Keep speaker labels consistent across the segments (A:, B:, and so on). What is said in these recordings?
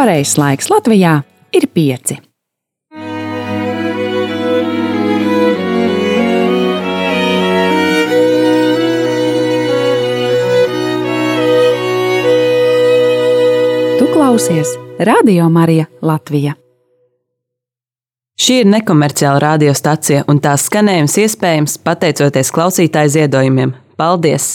A: pareizais laiks Latvijā ir pieci. Tu klausies Radio Marija Latvija.
B: Šī ir nekomerciāla radiostacija, un tās skanējums iespējams pateicoties klausītāju ziedojumiem. Paldies!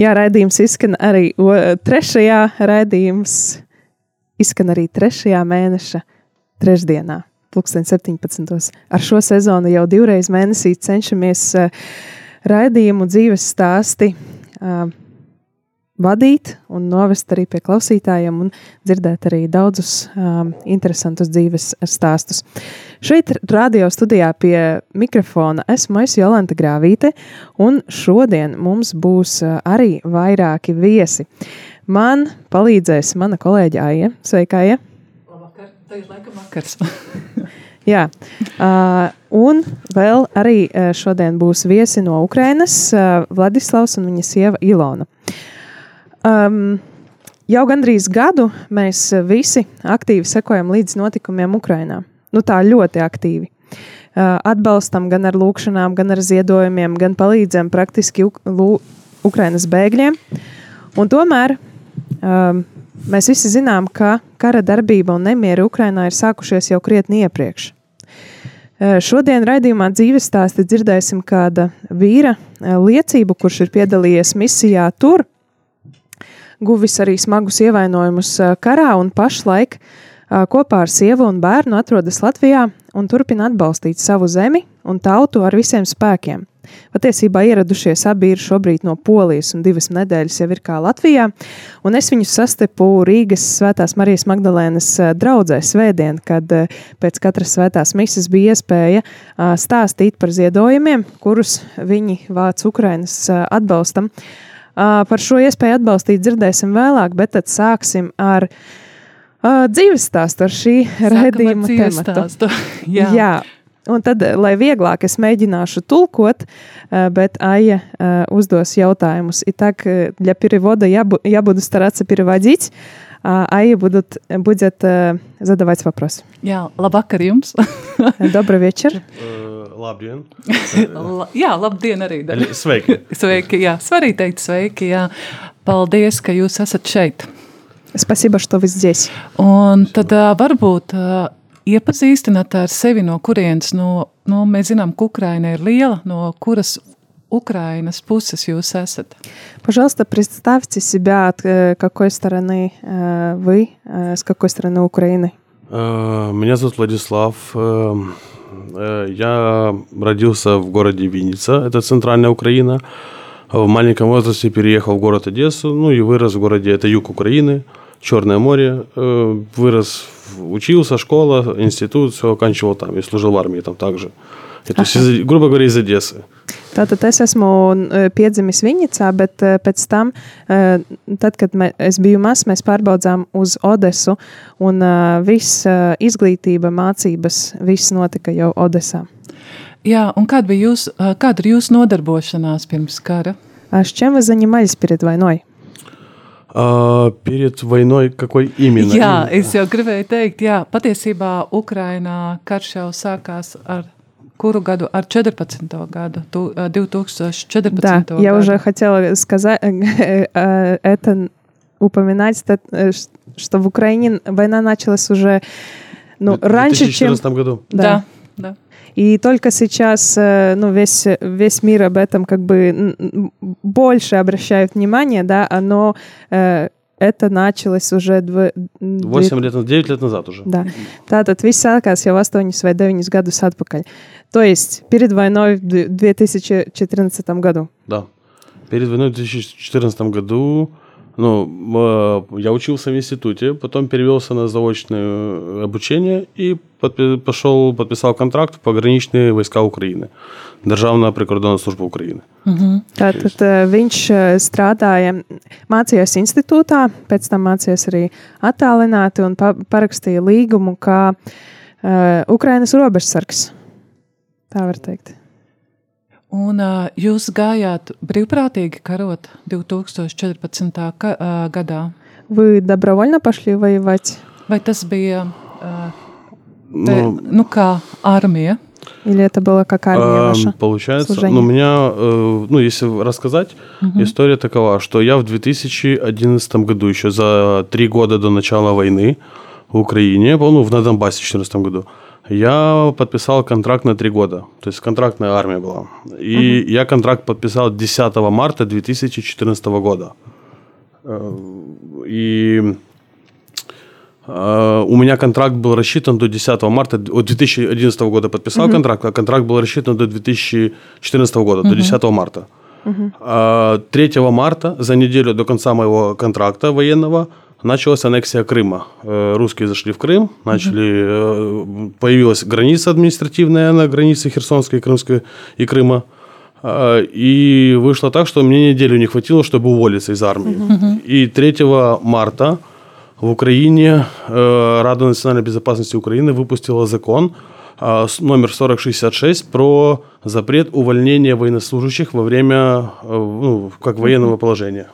C: Jā, raidījums izskan arī o, trešajā raidījums. Izskan arī trešajā mēneša trešdienā, pulksten 17. Ar šo sezonu jau divreiz mēnesī cenšamies uh, raidījumu dzīves stāsti uh, vadīt un novest arī pie klausītājiem un dzirdēt arī daudzus um, interesantus dzīves stāstus. Šeit radio studijā pie mikrofona esmu es Jolanta Grāvīte, un šodien mums būs uh, arī vairāki viesi. Man palīdzēs mana kolēģa Aija. Sveika, Aija!
D: Labvakar, tagad laikam vakars.
C: Jā, uh, un vēl arī uh, šodien būs viesi no Ukrainas, uh, Vladislavs un viņa sieva Ilona. Uh, Um, jau gandrīz gadu mēs visi aktīvi sekojam līdz notikumiem Ukrajinā. Nu, tā ļoti aktīvi. Uh, atbalstam gan ar lūkšanām, gan ar ziedojumiem, gan palīdzam praktiski Uk Ukrainas bēgļiem. Un tomēr um, mēs visi zinām, ka kara darbība un nemieri Ukrainā ir sākušies jau krietni iepriekš. Uh, šodien raidījumā dzīves stāstī dzirdēsim kāda vīra uh, liecību, kurš ir piedalījies misijā tur, guvis arī smagus ievainojumus karā un pašlaik kopā ar sievu un bērnu atrodas Latvijā un turpina atbalstīt savu zemi un tautu ar visiem spēkiem. Patiesībā ieradušies abi ir šobrīd no Polijas, un divas nedēļas jau ir kā Latvijā. Un es viņus sastepu Rīgas Svētās Marijas Magdalēnas draudzē svētdien, kad pēc katras svētās misijas bija iespēja stāstīt par ziedojumiem, kurus viņi vāc Ukrainas atbalstam. Uh, par šo iespēju atbalstīt dzirdēsim vēlāk, bet tad sāksim ar uh, dzīves stāstu, ar šī raidījuma tematu. Jā. Jā. Un tad, lai vieglāk es mēģināšu tulkot, bet Aija uzdos jautājumus. И так, для перевода я, я буду стараться переводить, а Aija будут, будет задавать вопрос.
D: Jā, labvakar jums!
C: Добрый вечер!
E: Labdien!
D: jā, labdien arī!
E: Dara. Sveiki!
D: sveiki, jā, svarīgi teikt sveiki, jā. Paldies, ka jūs esat šeit!
C: Спасибо, что вы здесь.
D: Un tad varbūt iepazīstināt ar sevi, no kurienes, no, no mēs zinām, ka Ukraina ir liela, no kuras Украиnas puses jūs esat?
C: Пожалуйста, представьте себя, от какой стороны вы, с какой стороны Украины.
E: Меня зовут Владислав. Я родился в городе Винница, это центральная Украина. В маленьком возрасте переехал в город Одессу, ну и вырос в городе, это юг Украины, Черное море. Вырос, учился, школа, институт, все оканчивал там и служил в армии там также. Это, из, грубо говоря, из Одессы.
C: Tātad es esmu piedzimis Viņicā, bet pēc tam, tad, kad es biju mazs, mēs pārbaudzām uz Odesu, un viss izglītība, mācības, viss notika jau Odesā.
D: Jā, un kāda bija jūs, kāda ir jūsu nodarbošanās pirms kara?
C: А с чем вы занимались перед войной?
E: Uh, перед войной какой именно?
D: Jā, es jau gribēju teikt, jā, patiesībā Ukrainā karš jau sākās ar куру году? Ar 14. году, 2014
C: да,
D: году.
C: я уже хотела сказать, это упоминать, ста- э, ш- что в Украине война началась уже ну,
E: В
C: раньше, чем...
E: 2014 году.
D: Да, да.
C: И только сейчас э, ну, весь, весь мир об этом как бы больше обращает внимание, да, оно, э, это началось уже... Дв...
E: 8 лет, 9 лет назад уже.
C: Да. Tātad viss sākās jau 8 vai 9 gadus atpakaļ. То есть перед войной в д- 2014 году.
E: Да. Перед войной в 2014 году ну, м, э, я учился в институте, потом перевелся на заочное э, обучение и подпи- пошел, подписал контракт в пограничные войска Украины. Державная прикордонная служба Украины.
C: Tātad uh, viņš uh, strādāja, mācījās institūtā, pēc tam mācījās arī attālināti un pa parakstīja līgumu kā uh, Ukrainas robežsargs. Tā var teikt.
D: Un uh, jūs gājāt brīvprātīgi karot 2014. Ka, uh, gadā.
C: Вы добровольно пошли воевать?
D: Vai tas bija uh, te,
E: Ну,
D: nu, kā armija?
C: Или это было как армия ваша?
E: Получается,
C: служение?
E: ну, у меня, э, ну, если рассказать, история такова, что я в 2011 году, еще за три года до начала войны в Украине, ну, в на Донбассе в 2014 году, я подписал контракт на три года. То есть контрактная армия была. И я контракт подписал 10 марта 2014 года. Э, И э, у меня контракт был рассчитан до 10 марта, от 2011 года подписал контракт, а контракт был рассчитан до 2014 года, до 10 марта. А 3 марта, за неделю до конца моего контракта военного, началась аннексия Крыма. Э, Русские зашли в Крым, начали, э, появилась граница административная на границе Херсонской и Крымской и Крыма. А, И вышло так, что мне неделю не хватило, чтобы уволиться из армии. И 3 марта в Украине э, Рада национальной безопасности Украины выпустила закон номер 4066 про запрет увольнения военнослужащих во время, э, ну, как военного положения.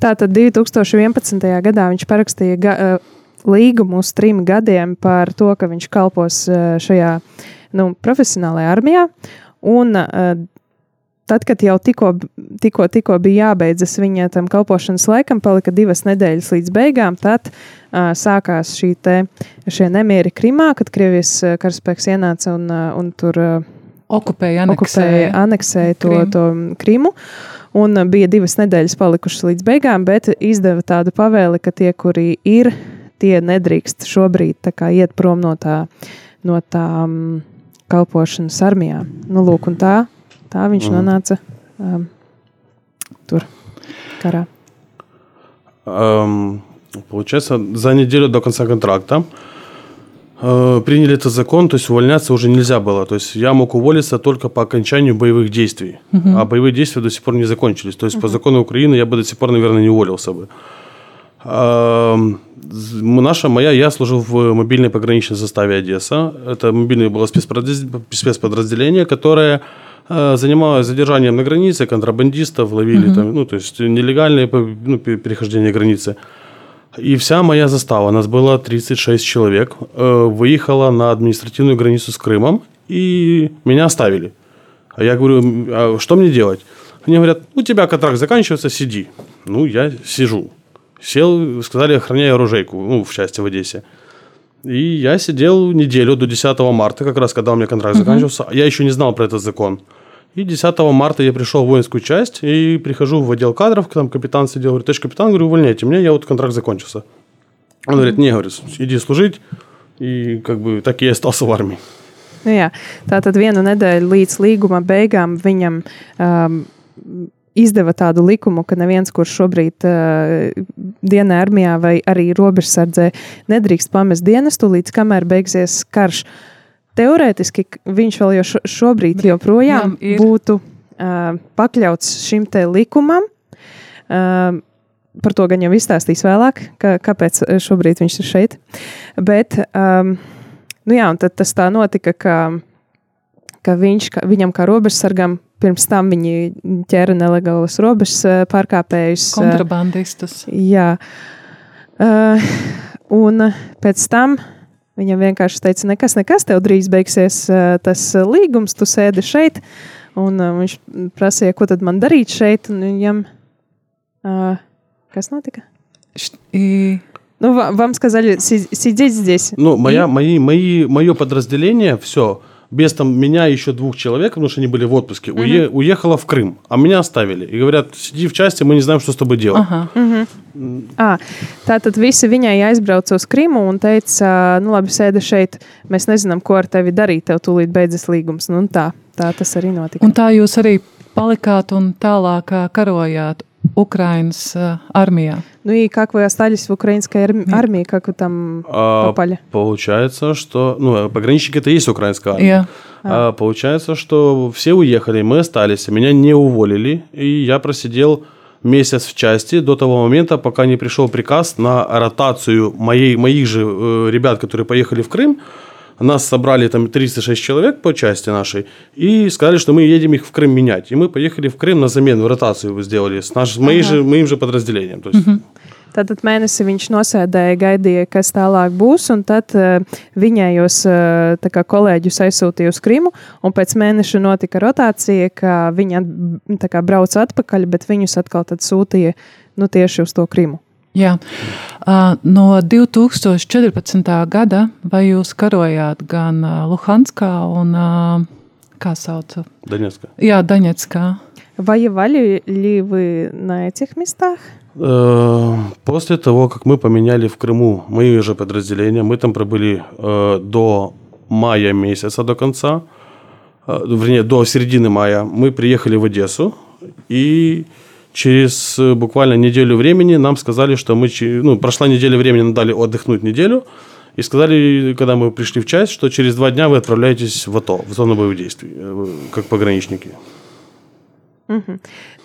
C: Tātad 2011. gadā viņš parakstīja ga, eh, līgumu uz trim gadiem par to, ka viņš kalpos eh, šajā nu, profesionālajā armijā. Un, eh, Tad, kad jau tikko, tikko, tikko bija jābeidzas viņa tam kalpošanas laikam, palika divas nedēļas līdz beigām, tad uh, sākās šī te, šie nemieri Krimā, kad Krievijas karaspēks ienāca un, uh, un tur uh,
D: Okupēja,
C: okupēja,
D: aneksēja.
C: aneksēja to,
D: Krimu.
C: to Krimu. Un bija divas nedēļas palikušas līdz beigām, bet izdeva tādu pavēli, ka tie, kuri ir, tie nedrīkst šobrīd kā iet prom no tā, no tā um, kalpošanas armijā. Nu, lūk, un tā, tā viņš
E: Mhm.
C: nonāca um, tur, karā.
E: Эм, Получается, за неделю до конца контракта э, приняли этот закон, то есть увольняться уже нельзя было. То есть я мог уволиться только по окончанию боевых действий. А боевые действия до сих пор не закончились. То есть по закону Украины я бы до сих пор, наверное, не уволился бы. М- Наша, моя, я служил в мобильной пограничной заставе Одесса. Это мобильное было спецподраздел- спецподразделение, которое э, занималось задержанием на границе контрабандистов, ловили там, ну, то есть нелегальные по- ну, пе- перехождение границы. И вся моя застава, нас было 36 человек, э, выехала на административную границу с Крымом, и меня оставили. А я говорю, «М, а что мне делать? Мне говорят, у тебя контракт заканчивается, сиди. Ну, я сижу. Сел, сказали, охраняй оружейку, ну, в части в Одессе. И я сидел неделю до 10 марта, как раз когда у меня контракт заканчивался. Я еще не знал про этот закон. И 10 марта я пришел в воинскую часть и прихожу в отдел кадров, там капитан сидел, говорит, товарищ капитан, говорю, увольняйте меня, я вот контракт закончился. Он говорит, не, говорит, иди служить. И как бы так и я остался в армии.
C: Nu, jā, tā tad vienu nedēļu līdz līguma beigām viņam um, izdeva tādu likumu, ka neviens, kurš šobrīd uh, dienā armijā vai arī robežsardzē, nedrīkst pamest dienestu, līdz kamēr beigsies karš. Teorētiski viņš vēl jo šo, šobrīd joprojām
D: ir.
C: būtu uh, pakļauts šim te likumam. Uh, par to gan jau izstāstīs vēlāk, ka, kāpēc uh, šobrīd viņš ir šeit. Bet, um, nu jā, tas tā notika, ka, ka viņš, ka viņam kā robežsargam, pirms tam viņi ķēra nelegālus robežas uh, pārkāpējus. uh,
D: Kontrabandistus.
C: Jā. Uh, un pēc tam viņam vienkārši teica, nekas, nekas, tev drīz beigsies uh, tas uh, līgums, tu sēdi šeit. Un uh, viņš prasīja, ko tad man darīt šeit. Un viņam, uh, kas notika?
D: И
C: Ну, ва- вам сказали си- сидеть здесь.
E: Ну, моя, мои, мои, мое подразделение, все, без там меня и еще двух человек, потому что они были в отпуске, уе- уехало в Крым, а меня оставили. И говорят, сиди в части, мы не знаем, что с тобой делать.
D: aha,
C: À, tātad visi viņai aizbrauca uz Krimu un teica, nu, labi, sēdi šeit. Mēs nezinām, ko ar tevi darīt. Tev tūlīt beidzas līgums. Nu, un tā, tā tas arī notika.
D: un tā jūs arī palikāt un tālāk ā, karojāt Ukrainas ā, armijā.
C: Ну и как вы остались в украинской арм- армии, как вы там
E: А,
C: попали?
E: Получается, что... Ну, пограничники это и есть украинская армия.
D: Jā,
E: А, получается, что все уехали, мы остались, меня не уволили, и я просидел месяц в части до того момента, пока не пришел приказ на ротацию моей, моих же э, ребят, которые поехали в Крым. Нас собрали там 36 человек по части нашей и сказали, что мы едем их в Крым менять. И мы поехали в Крым на замену, ротацию сделали с, наш, с моей же, моим же подразделением. То есть,
C: Tātad mēnesi viņš nosēdēja, gaidīja, kas tālāk būs, un tad uh, viņējos uh, tā kā kolēģus aizsūtīja uz Krimu, un pēc mēneša notika rotācija, ka viņi at, tā kā brauca atpakaļ, bet viņus atkal tad sūtīja nu, tieši uz to Krimu.
D: Jā. No 2014. gada vai jūs karojāt gan Luhanskā un kā sauc?
E: Донецка.
D: Jā, Daņetskā.
C: Воевали ли вы на этих местах?
E: Э, После того, как мы поменяли в Крыму мои же подразделения, мы там пробыли э, до мая месяца, до конца, э, вернее, до середины мая, мы приехали в Одессу, и через э, буквально неделю времени нам сказали, что мы, ну, прошла неделя времени, нам дали отдохнуть неделю, и сказали, когда мы пришли в часть, что через два дня вы отправляетесь в АТО, в зону боевых действий, э, как пограничники.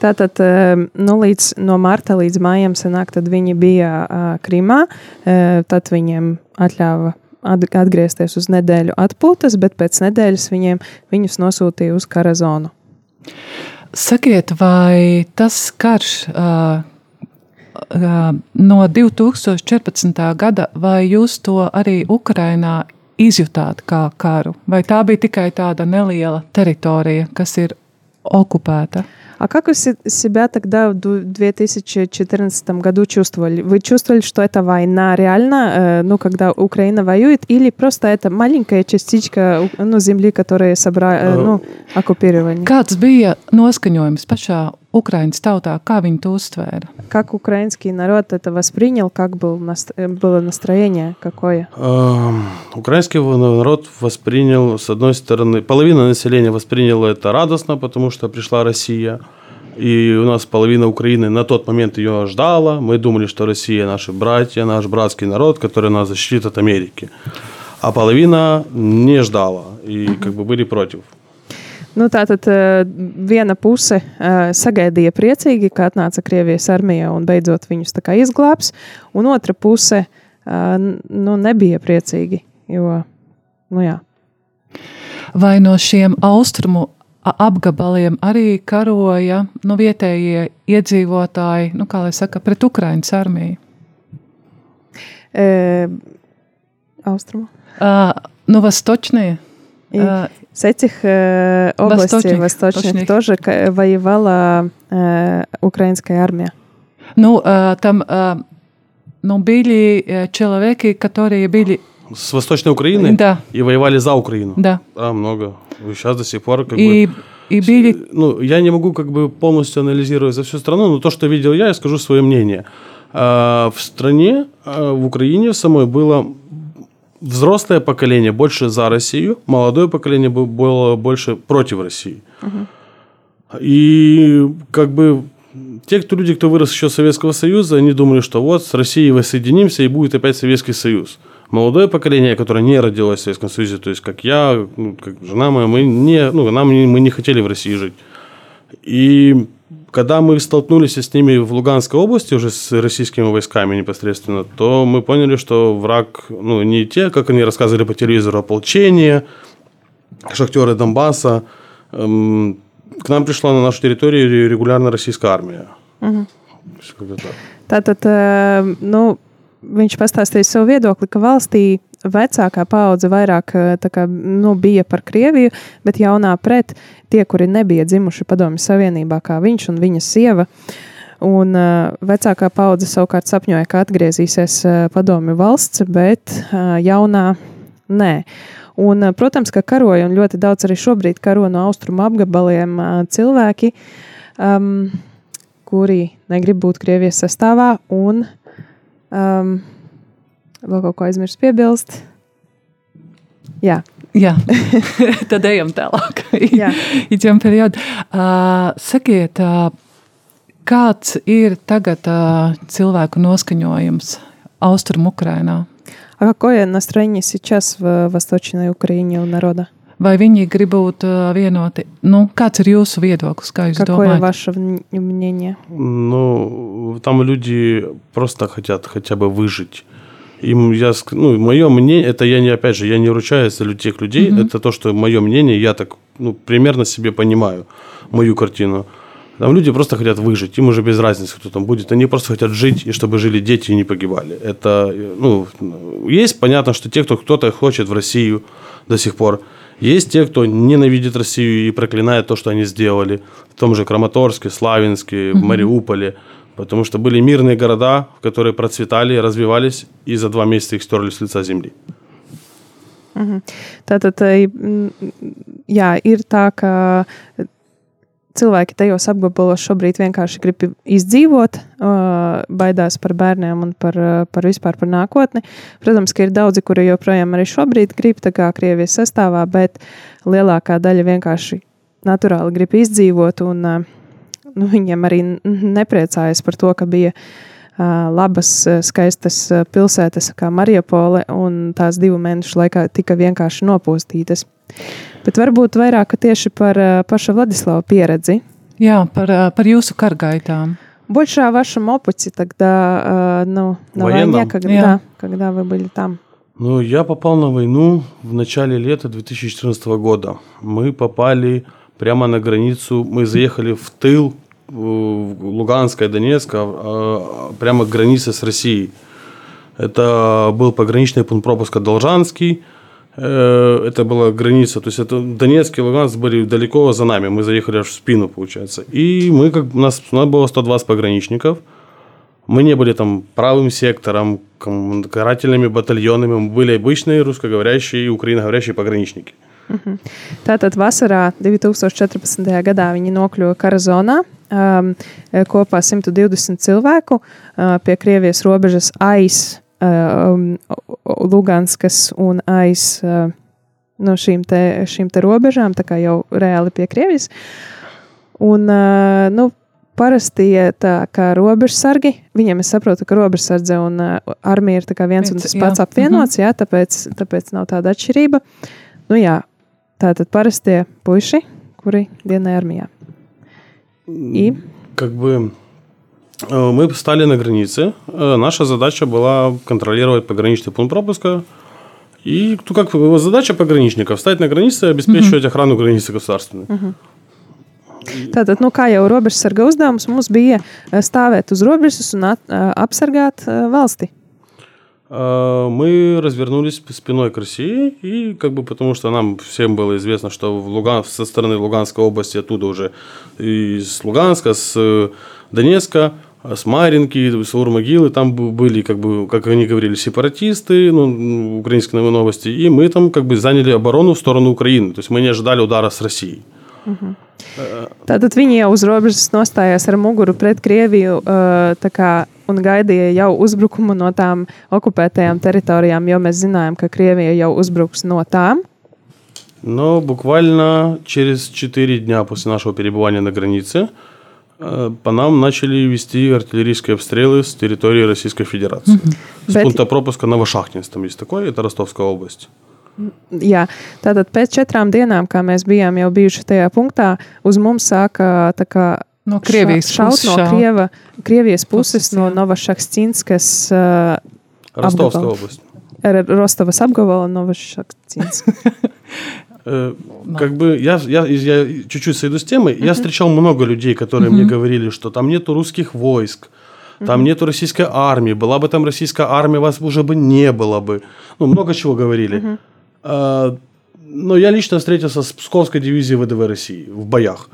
C: Tātad eh, nu, līdz, no marta līdz mājām sanāk, tad viņi bija uh, Krimā. Uh, tad viņiem atļāva at, atgriezties uz nedēļu atpūtas, bet pēc nedēļas viņiem, viņus nosūtīja uz kara zonu.
D: Sakiet, vai tas karš ā, ā, no 2014. gada, vai jūs to arī Ukrainā izjutāt kā karu? Vai tā bija tikai tāda neliela teritorija, kas ir okupēta?
C: А как вы се- себя тогда в ду- 2014 году чувствовали? Вы чувствовали, что это война реально, э, ну, когда Украина воюет, или просто это маленькая частичка ну, земли, которая собра... э, ну, оккупировали?
D: Kāds bija noskaņojums pašā Ukraiņas tautā, kā viņi to uztvēra?
C: Как украинский народ это воспринял, как был наст- э, было настроение, какое?
E: Эм, Украинский народ воспринял, с одной стороны, половина населения восприняла это радостно, потому что пришла Россия. И у нас половина Украины на тот момент ее ждала. Мы думали, что Россия наши братья, наш братский народ, который нас защитит от Америки. А половина не ждала и как бы были против.
C: Nu, tā tad uh, viena puse uh, sagaidīja priecīgi, ka atnāca Krievijas armija un beidzot viņus tā kā izglābs, un otra puse uh, n- nu, nebija priecīgi. Jo, nu, jā.
D: Vai no šiem austrumu a- apgabaliem arī karoja nu, vietējie iedzīvotāji, nu, kā lai saka, pret Ukraiņas armiju?
C: E, austrumu.
D: Uh, nu, Vastočnie.
C: И
D: Uh,
C: с этих э, областей
D: Восточных,
C: восточных
D: восточных.
C: тоже ка- воевала э, украинская армия.
D: nu, uh, tam uh, nu, были э, человеки, которые были...
E: С Восточной Украины
D: Да,
E: и воевали за Украину.
D: да.
E: Да, много. Сейчас до сих пор как бы...
D: И, и были...
E: Ну, я не могу как бы полностью анализировать за всю страну, но то, что видел я, я скажу свое мнение. А, В стране, а, в Украине самой было взрослое поколение больше за Россию, молодое поколение было больше против России. И как бы те, кто люди, кто вырос еще Советского Союза, они думали, что вот с Россией воссоединимся и будет опять Советский Союз. Молодое поколение, которое не родилось в Советском Союзе, то есть как я, ну, как жена моя, мы не, ну, нам не- мы не хотели в России жить. И когда мы столкнулись с ними в Луганской области уже с российскими войсками непосредственно, то мы поняли, что враг, ну, не те, как они рассказывали по телевизору, ополчение, шахтеры Донбасса. Эм, К нам пришла на нашу территорию ре- регулярно российская армия. Как-то так.
C: Eh, nu, viņš pastāstīja savu viedokli, ka valstī vecākā paudze vairāk eh, kā, nu, bija par Krieviju, bet jaunā pret tie, kuri nebija dzimuši Padomju Savienībā, kā viņš un viņa sieva. Un uh, vecākā paudze savukārt sapņoja, ka atgriezīsies uh, padomju valsts, bet uh, jaunā nē. Un, uh, protams, ka karoja un ļoti daudz arī šobrīd karo no austrumu apgabaliem uh, cilvēki, um, kuri negrib būt Krievijas sastāvā un um, vēl kaut ko aizmirst piebilst. Jā,
D: Jā, tad ejam tālāk.
C: Jā.
D: Idem periodu. Uh, sakiet, uh, kāds ir tagad uh, cilvēku noskaņojums Austrum Ukrainā?
C: А какое настроение сейчас в Восточной Украине у народа?
D: Vai viņi grib būt vienoti? Nu, kāds ir jūsu viedoklis? Kā jūs
C: Какое
D: domājat?
C: ваше мнение?
E: Ну, там люди просто хотят хотя бы выжить. Им я, ну, мое мнение, это я не, опять же, я не ручаюсь за тех людей, это то, что мое мнение, я так, ну, примерно себе понимаю мою картину. Там люди просто хотят выжить, им уже без разницы, кто там будет. Они просто хотят жить, и чтобы жили дети и не погибали. Это, ну, есть понятно, что те, кто кто-то хочет в Россию до сих пор, есть те, кто ненавидит Россию и проклинает то, что они сделали в том же Краматорске, Славянске, в Мариуполе, потому что были мирные города, которые процветали, развивались, и за два месяца их стерли с лица земли.
C: Tātad, mm, jā, ir tā, ka cilvēki tajos apgabalos šobrīd vienkārši grib izdzīvot, baidās par bērniem un par, par vispār par nākotni. Protams, ka ir daudzi, kuri joprojām arī šobrīd grib tā kā Krievijas sastāvā, bet lielākā daļa vienkārši naturāli grib izdzīvot, un nu, viņiem arī nepriecājas par to, ka bija labas, skaistas pilsētas kā Mariupole, un tās divu mēnešu laikā tika vienkārši nopūstītas. Bet varbūt vairāk tieši par ā, paša Vladislava pieredzi.
D: Jā, par, uh, par jūsu kargaitām.
C: Больше о вашем опыте тогда, ну, на
E: Военном?
C: войне, когда,
D: Я.
C: когда вы были там.
E: Ну, я попал на войну в начале лета 2014 года. Мы попали прямо на границу, мы заехали в тыл в Луганска и Донецка, э, прямо к границе с Россией. Это был пограничный пункт пропуска Должанский. Э, Это была граница, то есть это Донецк и Луганск были далеко за нами. Мы заехали аж в спину, получается. И мы как у нас, у нас было 120 пограничников. Мы не были там правым сектором, карательными батальонами, мы были обычные русскоговорящие и украиноговорящие пограничники.
C: Tātad vasarā 2014. gadā viņi nokļuva kara zonā um, kopā 120 cilvēku uh, pie Krievijas robežas um, Luganskas un aiz uh, no šīm te, šīm te robežām, tā kā jau reāli pie Krievijas. Un, uh, nu, parasti ja tā kā robežsargi, viņiem es saprotu, ka robežsardze un uh, armija ir tā kā viens un
D: Viens,
C: tas
D: jā.
C: pats apvienots, jā, tāpēc, tāpēc nav tāda atšķirība. Nu jā, tātad parastie puiši, kuri dienai armijā. И
E: Как бы э, мы стали на границе. Э, Наша задача была контролировать пограничный пункт пропуска. И ну, как бы, задача пограничников стать на границе и обеспечивать охрану границы государственной.
C: tātad, nu, kā jau robežsarga uzdevums, mums bija stāvēt uz robežas un at, apsargāt valsti.
E: Э, Мы развернулись спиной к России, и как бы потому что нам всем было известно, что в Луган, со стороны Луганской области, оттуда уже из Луганска, с э, Донецка, с Маринки, с Урмогилы, там были, как бы, как они говорили, сепаратисты, ну, украинские новости, и мы там как бы заняли оборону в сторону Украины, то есть мы не ожидали удара с Россией.
C: Tātad viņi jau uz robežas nostājās ar muguru pret Krieviju kā, un gaidīja jau uzbrukumu no tām okupētajām teritorijām, jo mēs zinājām, ka Krievija jau uzbruks no tām.
E: Но буквально через 4 дня после нашего перебывания на границе э, по нам начали вести артиллерийские обстрелы с территории Российской Федерации. С
C: Бет-
E: пункта пропуска Новошахтинск, там есть такой, это Ростовская область.
C: Jā, tātad pēc četrām dienām, kā mēs bijām jau bijuši tajā punktā, uz mums sāka tā kā
D: No Krievijas
C: šaut
D: puses
C: no
D: šaut.
C: Krieva, Krievijas puses,
D: Puses,
C: no
D: jā.
C: Novašakstīnskas, uh,
E: Ростовская
C: Обгабал.
E: область.
C: Rostovas apgabala Novašakstīnska.
E: Э, Как бы я, я, я чуть-чуть сойду с темы. Я встречал много людей, которые мне говорили, что там нету русских войск, там нету российской армии. Была бы там российская армия, вас уже бы не было бы. Ну, много чего говорили. А, Но я лично встретился с Псковской дивизией ВДВ России в боях.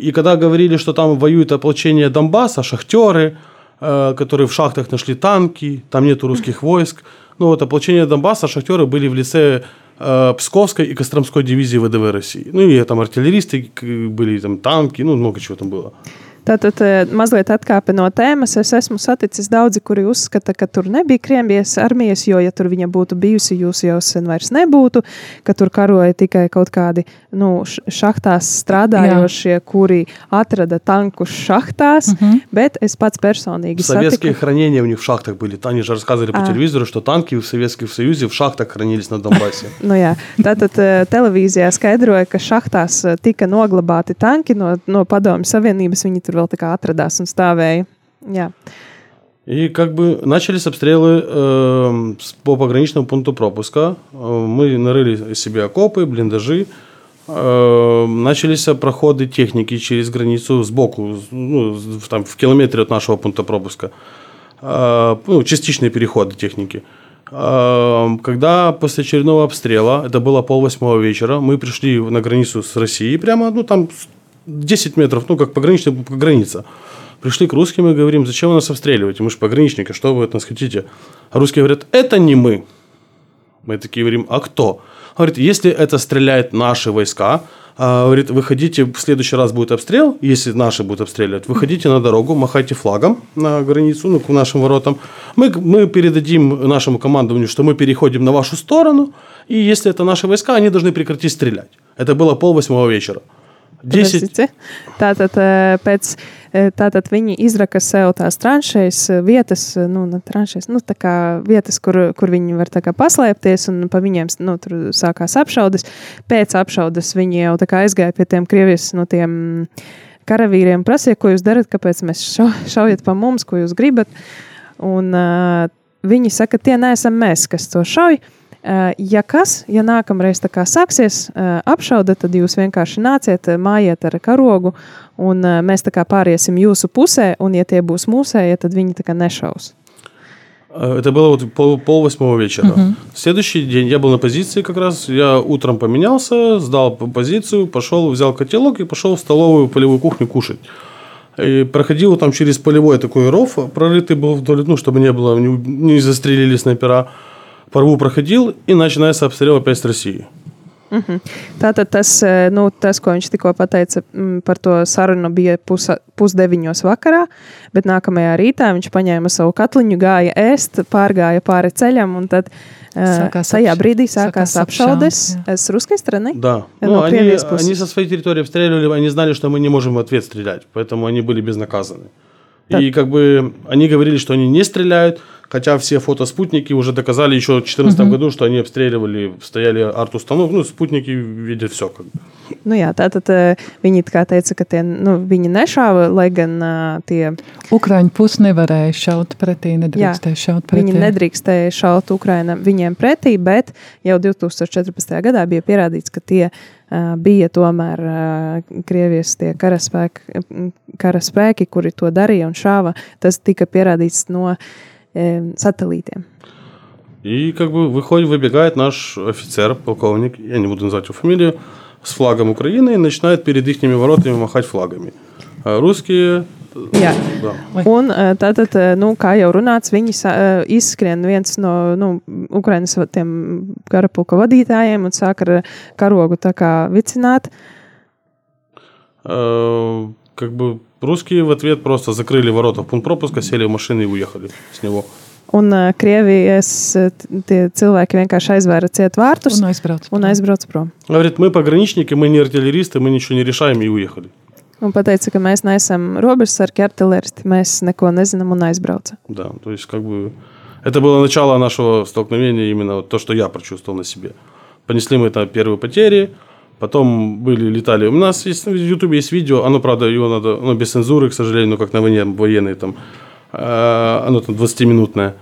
E: И когда говорили, что там воюет ополчение Донбасса, шахтеры, э, которые в шахтах нашли танки, там нету русских войск. Ну вот ополчение Донбасса, шахтеры были в лице Псковской и Костромской дивизии ВДВ России. Ну и там артиллеристы были, там танки, ну много чего там было.
C: Tātad eh, mazliet atkāpe no tēmas. Es esmu saticis daudzi, kuri uzskata, ka tur nebija Krievijas armijas, jo, ja tur viņa būtu bijusi, jūs jau sen vairs nebūtu, ka tur karoja tikai kaut kādi nu, š- šahtās strādājošie, kuri atrada tankus šahtās, mm -hmm. bet es pats personīgi
E: Советские
C: satiku.
E: хранения у них в шахтах были. Они же рассказывали по
C: А.
E: телевизору, что танки в Советском Союзе в шахтах хранились на Донбассе.
C: Nu, jā, tātad eh, televīzijā skaidroja, ka šahtās eh, tika noglabāti tanki no, no Padomju Savienības. Viņi tur vēl tā atradās un stāvēja. Jā.
E: И как бы начались обстрелы э, по пограничному пункту пропуска. Мы нарыли себе окопы, блиндажи. Э, начались проходы техники через границу сбоку, ну, там, в километре от нашего пункта пропуска. Э, ну, частичные переходы техники. Э, Когда после очередного обстрела, это было полвосьмого вечера, мы пришли на границу с Россией, прямо, ну, там 10 метров, ну, как пограничная граница. Пришли к русским и говорим, зачем вы нас обстреливаете? Мы же пограничники, что вы от нас хотите? А русские говорят, это не мы. Мы такие говорим, а кто? Говорит, если это стреляют наши войска, а, говорит, выходите, в следующий раз будет обстрел, если наши будут обстреливать, выходите на дорогу, махайте флагом на границу, ну, к нашим воротам. Мы, мы передадим нашему командованию, что мы переходим на вашу сторону, и если это наши войска, они должны прекратить стрелять. Это было пол восьмого вечера. 10,
C: Pareizi. Tātad, eh, pēc, eh, tātad viņi izraka sev tās tranšēs eh, vietas, nu, tranšēs, nu, tā kā vietas, kur, kur viņi var tā kā paslēpties, un pa viņiem nu, tur sākās apšaudes. Pēc apšaudes viņi jau tā kā aizgāja pie tiem Krievijas no tiem karavīriem, prasīja, ko jūs darat, kāpēc mēs šau, šaujat pa mums, ko jūs gribat. Un uh, viņi saka, tie neesam mēs, kas to šauj. Uh, ja kas, ja nākamreiz tā kā sāksies uh, apšaude, tad jūs vienkārši nāciet, uh, mājiet ar karogu, un uh, mēs tā kā pāriesim jūsu pusē, un ja tie būs mūsējie, tad viņi tā kā nešaus.
E: Э, Это было вот пол, пол восьмого вечера. В следующий день я был на позиции как раз. Я утром поменялся, сдал п- позицию, пошел, взял котелок и пошел в столовую полевую кухню кушать. И проходил там через полевой такой ров, прорытый был вдоль, ну, чтобы не было, не, у- не застрелили снайпера. По рву проходил, и начинается обстрел опять с России.
C: Tātad tas, nu, tas, ko viņš tikko pateica mm, par to sarunu, bija pusa, pusdeviņos vakarā, bet nākamajā rītā viņš paņēma savu katliņu, gāja ēst, pārgāja pāri ceļam, un tad
D: Sākās
C: tajā
D: apša-
C: brīdī sākās
D: sākās
C: apšaudes
D: apšaudes,
C: с русской стороны.
E: Да.
C: Ну,
E: Ну, они, они со своей территории обстреливали, они знали, что мы не можем в ответ стрелять, поэтому они были безнаказаны. И как бы они говорили, что они не стреляют, хотя все фотоспутники уже доказали еще в 2014 году, что они обстреливали, стояли арт-установки, ну, спутники видят все. Как бы.
C: Nu, jā, tātad eh, viņi tā kā teica, ka tie, nu, viņi nešāva, lai gan uh, tie
D: Ukrāņu pusi nevarēja šaut pretī, nedrīkstēja šaut pretī.
C: Viņi nedrīkstēja šaut Ukraina viņiem pretī, bet jau 2014. gadā bija pierādīts, ka tie uh, bija tomēr uh, Krievijas tie karaspēki, karaspēki, kuri to darīja un šāva. Tas tika pierādīts no um, satelītiem.
E: И как бы выходит, выбегает наш офицер, полковник, я не буду называть его фамилию, с флагом Украины и начинает перед их воротами махать флагами. А русские...
C: Jā.
E: Да.
C: Un uh, tātad, uh, nu, kā jau runāts, viņi sa, uh, izskrien viens no nu, Ukrainas va- tiem karapulka vadītājiem un sāk ar karogu tā kā vicināt.
E: Э, Как бы русские в ответ просто закрыли ворота в пункт пропуска, сели в машины и уехали с него.
C: Un uh, Krievijas uh, tie cilvēki vienkārši aizvēra ciet vārtus
D: Un aizbrauc.
C: un aizbrauca prom.
E: Говорит, мы пограничники, мы не артиллеристы, мы ничего не решаем и уехали.
C: Un teica, ka mēs neesam robežsargi, artileristi, mēs neko nezinām un aizbrauca.
E: Да, то есть как бы это было начало нашего столкновения, именно то, что я прочувствовал на себе. Понесли мы там первые потери, потом были, летали. У нас есть, в Ютубе есть видео, оно, правда, его надо, ну, без цензуры, к сожалению, ну, как на войне военные там, э, оно там 20-минутное.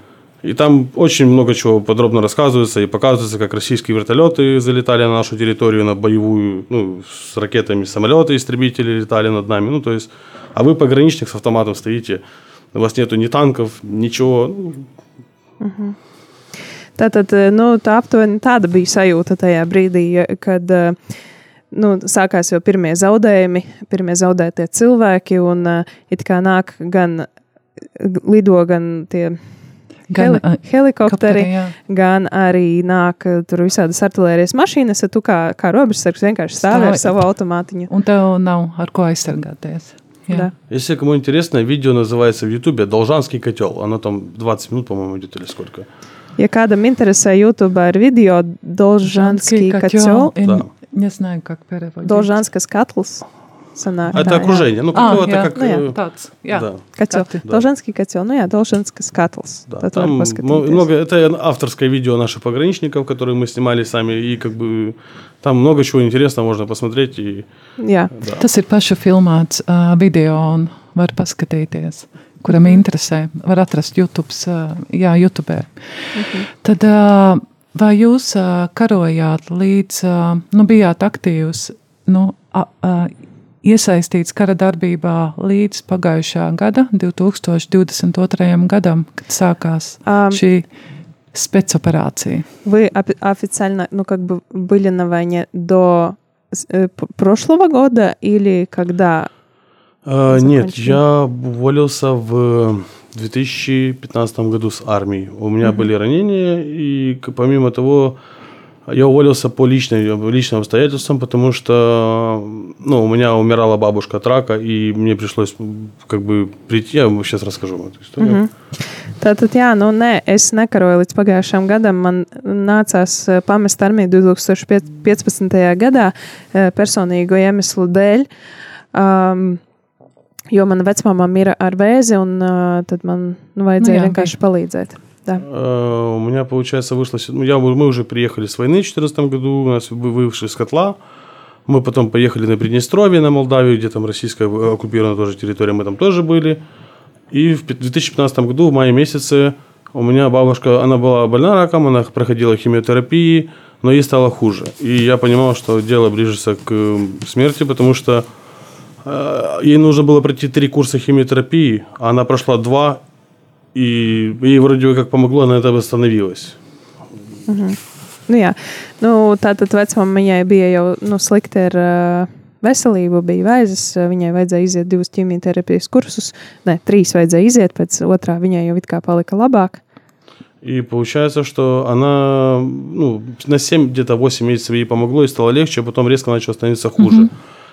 E: И там очень много чего подробно рассказывается и показывается, как российские вертолеты залетали на нашу территорию, на боевую, ну, с ракетами самолеты, истребители летали над нами. Ну, то есть, а вы пограничник с автоматом стоите, у вас нету ни танков, ничего. Ну,
C: Tātad, nu, tā aptuveni tāda bija sajūta tajā ja- kad eh, nu, sākās jau pirmie zaudējumi, pirmie zaudētie cilvēki, un uh, it kā nāk gan lido gan tie
D: Gan,
C: heli
D: ā,
C: helikopteri,
D: jā.
C: gan arī nāk uh, tur visādas artērijas mašīnas, tad tu kā, kā robežsargs vienkārši stāvi ar
D: Stāvi.
C: savu automātiņu.
D: Un tev nav ar ko aizsargāties. Jā.
C: Да.
E: Если кому интересно, видео называется в Ютубе «Должанский котел». Оно там 20 минут, по-моему, идет или сколько.
C: Ja kādam interesē, YouTube ir video Dolžanski
D: котел.
C: kaķo,
E: Да.
D: Не знаю, как переводить.
C: Dolžanskas katls. Sanāk,
E: Это
C: tā.
E: Ну,
D: А,
E: котел это
D: jā,
E: как...
C: ну, jā.
E: э,
D: Tāds, jā.
E: Да.
C: Kaķo.
D: Kati.
E: Да.
C: Nu
E: там много, это авторское видео наших пограничников, которые мы снимали сами, и как бы там много чего интересного можно посмотреть. И,
C: Jā,
E: да.
D: Tas ir pašu filmēts uh, video un var paskatīties. Kuram interesē, var atrast YouTube, uh, jā, YouTube. Tad, uh, vai jūs uh, karojāt līdz, uh, nu, bijāt aktīvs, nu, a, uh, iesaistīts kara darbībā līdz pagājušā gada, 2022. gadam, kad sākās
C: Ам.
D: šī спецоперация?
C: вы офи- официально, ну, как бы были на войне до с- э, п- прошлого года или когда?
E: А, нет,
C: закончили?
E: я уволился в 2015 году с армии. У меня были ранения, и помимо того, я уволился по личной, личным обстоятельствам, потому что ну, у меня умирала бабушка от рака, и мне пришлось как бы прийти. Я вам сейчас расскажу эту историю.
C: Tātad, jā, nu, nē, es nekaroju līdz pagājušajam gadam. Man nācās eh, pamest armiju 2015. gadā eh, personīgo iemeslu dēļ. Um, jo mana vecmāmā mira ar vēzi, un uh, tad man nu, vajadzēja
D: Nu jā,
C: vienkārši palīdzēt. Да.
E: У меня, получается, вышло... ну, Я, мы уже приехали с войны в 2014 году, у нас вы- вышли с котла. Мы потом поехали на Приднестровье, на Молдавию, где там российская э, оккупированная тоже территория, мы там тоже были. И в пи- 2015 году, в мае месяце, у меня бабушка, она была больна раком, она проходила химиотерапии, но ей стало хуже. И я понимал, что дело ближется к э, смерти, потому что ей нужно было пройти три курса химиотерапии, а она прошла два, и ей вроде бы как помогло, она это восстановилась.
C: Nu, jā. nu, tā tad vecmāmiņai bija jau nu, slikti ar uh, veselību, bija vēzis. uh, Viņai vajadzēja iziet divus ķīmijterapijas kursus. Nē, trīs vajadzēja iziet, pēc otrā viņai jau it kā palika labāk.
E: И получается, что она ну, на 7, где-то 8 месяцев ей помогло, и стало легче, а потом резко начало становиться хуже.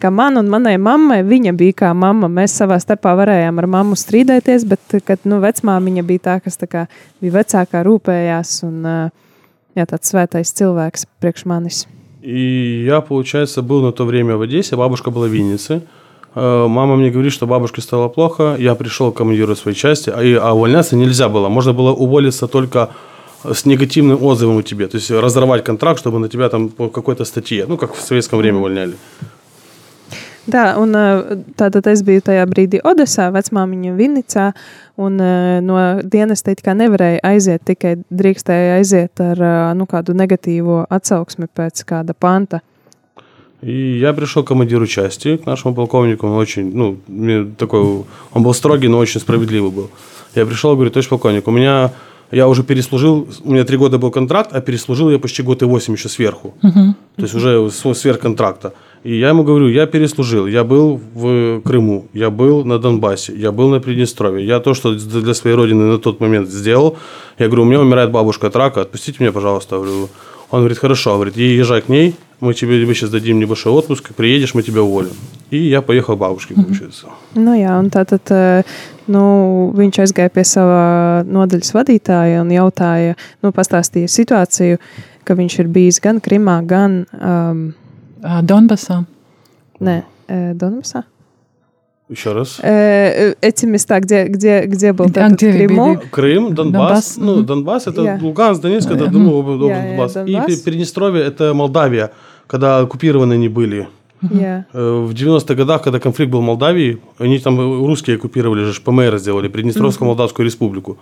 C: kā man un manai mammai, viņa bija kā mamma. Mēs savā starpā varējām ar mammu strīdēties, bet, kad nu, vecmāmiņa bija tā, kas tā kā, bija vecākā, rūpējās un eh, jā, tāds svētais cilvēks priekš manis.
E: И я, получается, был на то время в Одессе, бабушка была в Виннице. Э, Мама мне говорит, что бабушке стало плохо. Я пришел к командиру своей части, а, и- а увольняться нельзя было. Можно было уволиться только с негативным отзывом у тебя. То есть разорвать контракт, чтобы на тебя там по какой-то статье, ну, как в советском время увольняли.
C: Tā, un eh, tātad es biju tajā brīdī Odesā, vecmāmiņa Vinicā, un eh, no dienesta it kā nevarēja aiziet, tikai drīkstēja aiziet ar eh, nu, kādu negatīvo atsauksmi pēc kāda panta.
E: И я пришел к командиру части, к нашему полковнику. Он очень, ну, мне такой, он был строгий, но очень справедливый был. Я пришел и говорю, товарищ полковник, у меня, я уже переслужил, у меня три года был контракт, а переслужил я почти год и восемь еще сверху. То есть уже с- сверх контракта. И я ему говорю, я переслужил, я был в Крыму, я был на Донбассе, я был на Приднестровье. Я то, что для своей родины на тот момент сделал, я говорю, у меня умирает бабушка от рака, отпустите меня, пожалуйста. Говорю, он говорит, хорошо, говорит, езжай к ней, мы тебе мы сейчас дадим небольшой отпуск, приедешь, мы тебя уволим. И я поехал к бабушке, получается.
C: Nu, jā, un tātad nu, viņš aizgāja pie sava nodaļas vadītāja un jautāja, nu, pastāstīja situāciju, ka viņš ir bijis gan Krimā, gan um,
D: Ā, Donbasā.
C: ne, eh, Donbasā.
E: Еще раз.
C: Э, Эти места, где, где, где был
D: Да, где были?
E: Крым, Донбасс.
D: Донбасс,
E: Ну. Донбасс это
C: Я.
E: Луганск, Донецк, это ну, область
C: Я- я
E: Донбасс. И
C: Донбасс.
E: Приднестровье это Молдавия, когда оккупированы они были.
C: Jā.
E: Э, В 90-х годах, когда конфликт был в Молдавии, они там э, русские оккупировали же, ПМР сделали, Приднестровскую Молдавскую республику.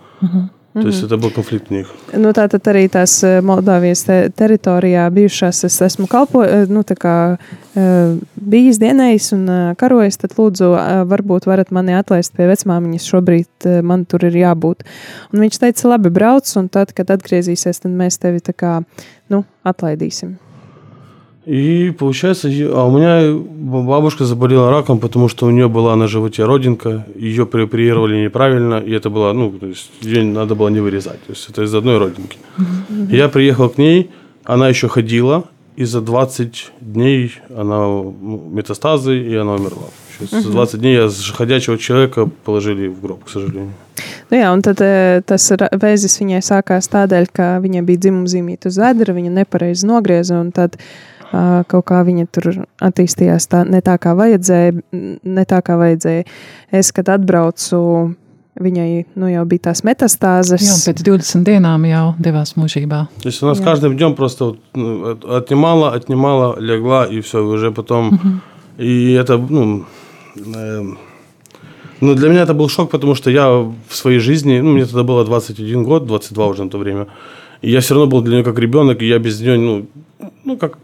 E: То есть это был конфликт у них.
C: Nu, Tātad arī tās eh, Moldāvijas te, teritorijā bijušās es esmu kalpo, eh, nu, tā kā, eh, bijis dienējis un eh, karojis. Tad, lūdzu, eh, varbūt varat mani atlaist pie vecmāmiņas. Šobrīd eh, man tur ir jābūt. Un viņš teica, labi, brauc, un tad, kad atgriezīsies, tad mēs tevi tā kā, nu, atlaidīsim.
E: И получается, а у меня бабушка заболела раком, потому что у нее была на животе родинка, ее прооперировали неправильно, и это было, ну, то есть ее надо было не вырезать, то есть это из одной родинки. Я приехал к ней, она еще ходила, и за 20 дней она ну, метастазы, и она умерла. За 20 дней я с ходячего человека положили в гроб, к сожалению.
C: Nu, jā, un tad tas vēzis viņai sākās tādēļ, ka viņai bija dzimumzīmīta uz vēdera, viņa nepareizi nogrieza, un tad uh, kaut kā viņa tur attīstījās tā, ne tā, kā vajadzēja. n- Ne tā, kā vajadzēja. Es, kad atbraucu, viņai nu, jau bija tās metastāzes.
D: Jā, un pēc 20 dienām jau devās mūžībā.
E: То есть она с
C: Я.
E: каждым днем просто вот, ну, от- отнимала, отнимала, легла, и все, уже потом... И это, ну... эм, ну, для меня это был шок, потому что я в своей жизни, ну, мне тогда было 21 год, 22 уже на то время, и я все равно был для нее как ребенок, и я без нее, ну, ну как,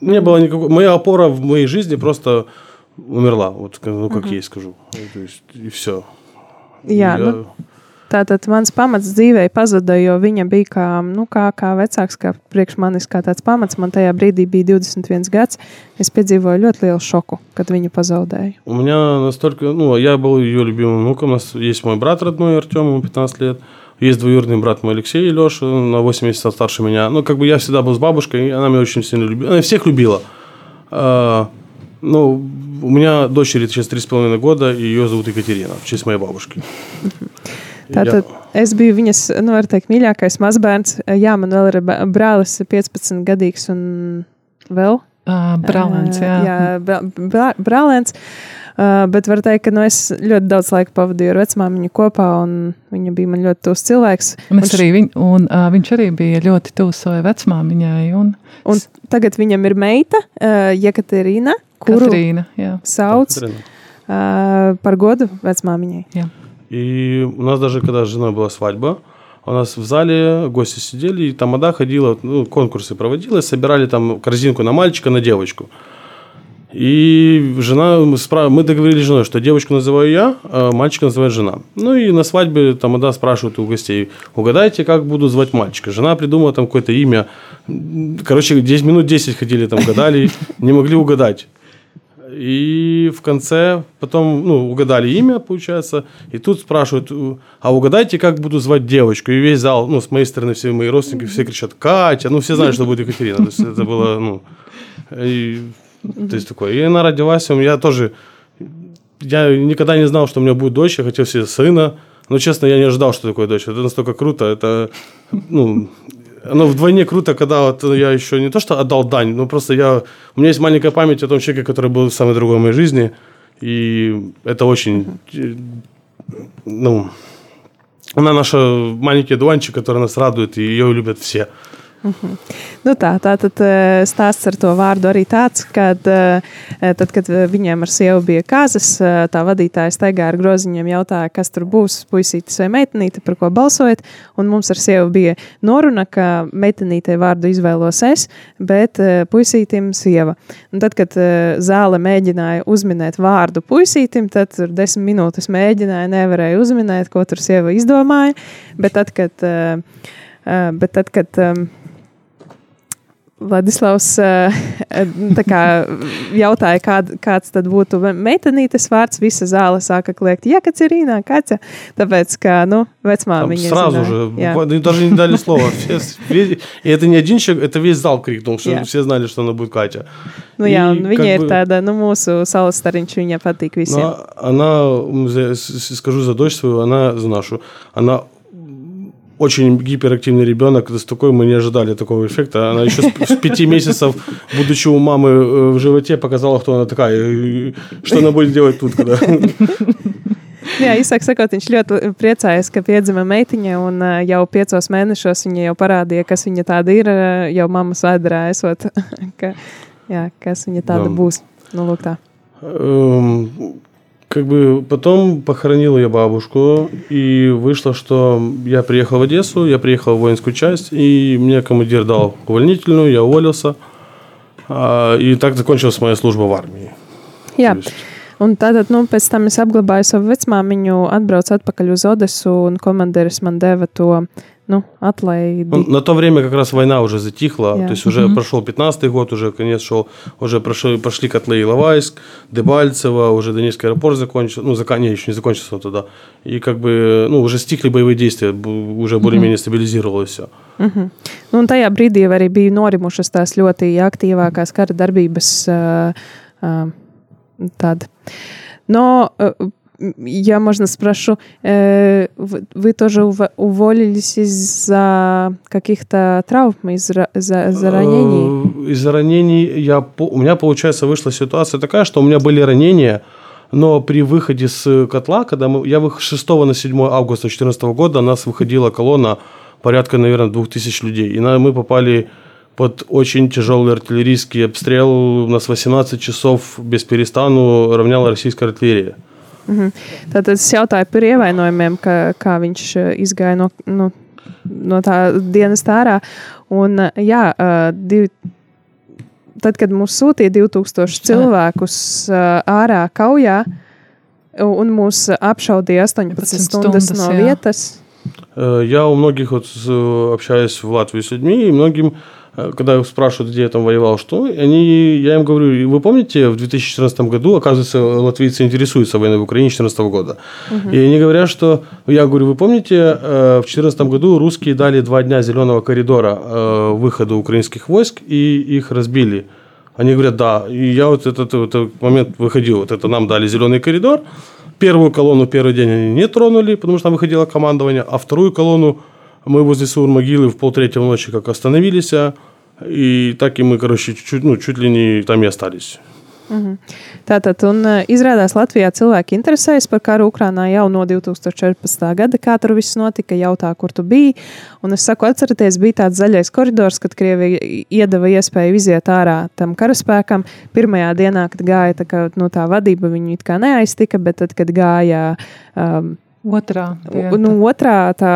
E: не было никакой... Моя опора в моей жизни просто умерла, вот, как- ну, как ей скажу. Ну, То есть, и все.
C: Jā, nu, Tātad mans pamats dzīvē pazuda, jo viņa bija kā, nu, kā, kā vecāks, kā priekš manis, kā tāds pamats. Man tajā brīdī bija 21 gads. Es piedzīvoju ļoti lielu šoku, kad viņu pazaudēju.
E: У меня настолько, ну, я был ее любимым внуком. У нас есть мой брат родной Артем, ему 15 лет. Есть двоюродный брат мой Алексей Леша, на 8 месяцев старше меня. Ну, как бы я всегда был с бабушкой, и она меня очень сильно любила. Она всех любила. А, ну, у меня дочери сейчас 3,5 года, и ее зовут Екатерина, в честь моей бабушки.
C: Tātad es biju viņas, nu, var teikt, mīļākais mazbērns. Jā, man vēl ir ba- brālis 15 gadīgs un vēl.
D: Uh, Brālēns, jā.
C: jā bra- bra- brālēns. Uh, bet var teikt, ka nu, es ļoti daudz laika pavadīju ar vecmāmiņu kopā, un viņa bija man ļoti tuvs cilvēks.
D: Un es
C: š-
D: arī viņ, un, uh, viņš arī bija ļoti tuvs savai vecmāmiņai un
C: un tagad viņam ir meita, uh, Jekaterina, kuru
D: Katrīna. Jā.
C: sauc
E: Екатерина.
C: uh, par godu vecmāmiņai.
E: И у нас даже, когда с женой была свадьба, у нас в зале гости сидели, и тамада ходила, ну, конкурсы проводилась, собирали там корзинку на мальчика, на девочку. И жена, мы, договорились с женой, что девочку называю я, а мальчика называет жена. Ну и на свадьбе тамада спрашивают у гостей, угадайте, как буду звать мальчика. Жена придумала там какое-то имя. Короче, 10 минут 10 ходили там, гадали, не могли угадать. И в конце потом, ну, угадали имя, получается, и тут спрашивают, а угадайте, как буду звать девочку? И весь зал, ну, с моей стороны, все мои родственники, все кричат, Катя, ну, все знали, что будет Екатерина, то есть это было, ну, и, то есть такое. И она родилась, меня тоже, я никогда не знал, что у меня будет дочь, я хотел себе сына, но, честно, я не ожидал, что такое дочь, это настолько круто, это, ну, оно вдвойне круто, когда вот я еще не то, что отдал дань, но просто я... У меня есть маленькая память о том человеке, который был самый другой в моей жизни. И это очень... Ну... Она наша маленький дуанчик, который нас радует, и ее любят все.
C: Nu tā, tā tad eh, stāsts ar to vārdu arī tāds, ka tad, kad eh, viņiem ar sievu bija kāzas, eh, tā vadītāja staigā ar groziņiem, jautāja, kas tur būs, puisītis vai meitenīte, par ko balsojat. Un mums ar sievu bija noruna, ka meitenītei vārdu izvēlos es, bet eh, puisītim sieva. Un tad, kad eh, zāle mēģināja uzminēt vārdu puisītim, tad tur desmit minūtes mēģināja, nevarēja uzminēt, ko tur sieva izdomāja. Bet tad, kad, eh, eh, bet tad, kad um, Vladislavs eh, tā kā jautāja, kād, kāds tad būtu meitenītes vārds. Visa zāle sāka kliegt, ja Kacerīnā, Kaķa. Tāpēc, ka, nu,
E: Там
C: vecmāmiņa
E: сразу
C: zināja.
E: же,
C: Jā.
E: буквально, даже не дали слова. Все- весь- и это не один человек, это весь зал крикнул, что
C: Я.
E: все знали, что она будет Катя.
C: Nu, jā,
E: И
C: un viņa
E: как
C: ir
E: бы-
C: tāda, nu, mūsu salas stariņš, viņa patīk visiem.
E: Но она, м, за- с- с- скажу за дочь свою, она за нашу, она очень гиперактивный ребенок, с такой мы не ожидали такого эффекта. Она еще с, с пяти месяцев, будучи у мамы э, в животе, показала, кто она такая, и что она будет делать тут, когда...
C: Jā, īsāk sakot, viņš ļoti priecājas, ka piedzima meitiņa, un ā, jau piecos mēnešos viņa jau parādīja, kas viņa tāda ir, ā, jau mammas vēdā esot. ka, Jā, kas viņa tāda
E: Jā.
C: būs. Nu, lūk, tā.
E: Эм, Как бы потом похоронил я бабушку, и вышло, что я приехал в Одессу, я приехал в воинскую часть, и мне командир дал увольнительную, я уволился. А, И так закончилась моя служба в армии.
C: Jā.
E: То есть,
C: Un tātad, nu, pēc tam es apglabāju savu vecmāmiņu, atbraucu atpakaļ uz Odesu, un komandieris man deva to nu, atlaidi.
E: ну, на то время как раз война уже затихла,
C: Я.
E: то есть уже прошел 15-й год, уже конец шел, уже прошли котлы Иловайск, Дебальцево, уже Донецкий аэропорт закончился, ну, закон, не, еще не закончился тогда. И как бы, ну, уже стихли боевые действия, уже более-менее стабилизировалось все.
C: Mhm. Nu, un tajā brīdī arī bija norimušas tās ļoti aktīvākās kara darbības. Uh, uh, tad. Но, э, я, можно, спрошу, э, вы, вы тоже ув- уволились из-за каких-то травм, из-за из-за ранений?
E: Э, Из-за ранений я, у меня, получается, вышла ситуация такая, что у меня были ранения, но при выходе с котла, когда мы, я вых- 6 на 7 августа 2014 года, нас выходила колонна порядка, наверное, 2000 людей. И на- мы попали под очень тяжелый артиллерийский обстрел. У нас 18 часов без перестану равняла российская артиллерия.
C: Tātad es jautāju par ievainojumiem, ka, kā viņš eh, izgāja no, nu, no tā dienas ārā. Un, eh, jā, eh, div, tad, kad mūs sūtīja 2000 cilvēkus eh, ārā kaujā, un mūs apšaudīja 18
D: 18
C: stundas
D: stundas,
C: no
D: jā.
C: vietas.
E: Э, Я у многих вот с- э, общаюсь в Латвии с людьми, и многим, э, когда спрашивают, где я там воевал, что, они, я им говорю, вы помните, в 2014 году, оказывается, латвийцы интересуются войной в Украине 2014 года. И они говорят, что, я говорю, вы помните, э, в 2014 году русские дали два дня зеленого коридора э, выходу украинских войск, и их разбили. Они говорят, да. И я вот этот, этот момент выходил, вот это нам дали зеленый коридор. Первую колонну первый день они не тронули, потому что там выходило командование, а вторую колонну мы возле Сур-могилы в полтретьего ночи как остановились, а, и так и мы, короче, чуть, ну, чуть ли не там и остались.
C: Tātad, un uh, izrādās Latvijā cilvēki interesējas par karu Ukrajinā jau no 2014. gada, kā tur viss notika, jautā, kur tu biji. Un es saku, atcerieties, bija tāds zaļais koridors, kad Krievija iedeva iespēju iziet ārā tam karaspēkam. Pirmajā dienā, kad gāja tā, kā, nu, tā vadība, viņu it kā neaiztika, bet tad, kad gāja um,
D: Otrā diena,
C: nu, otrā tā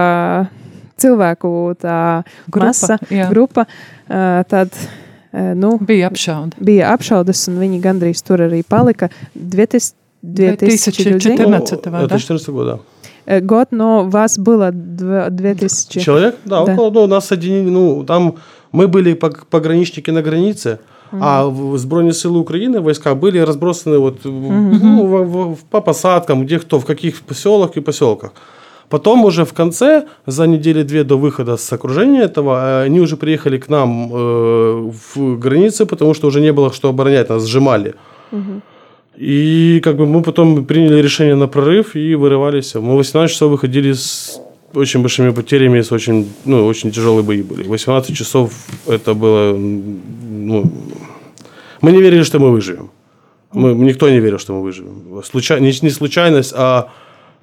C: cilvēku tā
D: grupa,
C: masa,
D: jā.
C: grupa tad. Nu,
D: bija apšaude.
C: Bija apšaudes, un viņi gandrīz tur arī palika.
E: 2014 года.
C: Год, но вас было 2000.
E: Человек, да,
C: да.
E: около, ну, нас соединили, ну, там мы были пограничники на границе, Mm -hmm. А с сили України війська були розбросані от, mm -hmm. ну, в, в, по посадкам, где кто в яких поселках и поселках. Потом уже в конце, за недели-две до выхода с окружения этого, э, они уже приехали к нам э, в границы, потому что уже не было что оборонять, нас сжимали. И как бы мы потом приняли решение на прорыв и вырывались. Мы 18 часов выходили с очень большими потерями, с очень, ну, очень тяжелые бои были. 18 часов это было... Ну, мы не верили, что мы выживем. Мы, никто не верил, что мы выживем. Случай, не, не случайность, а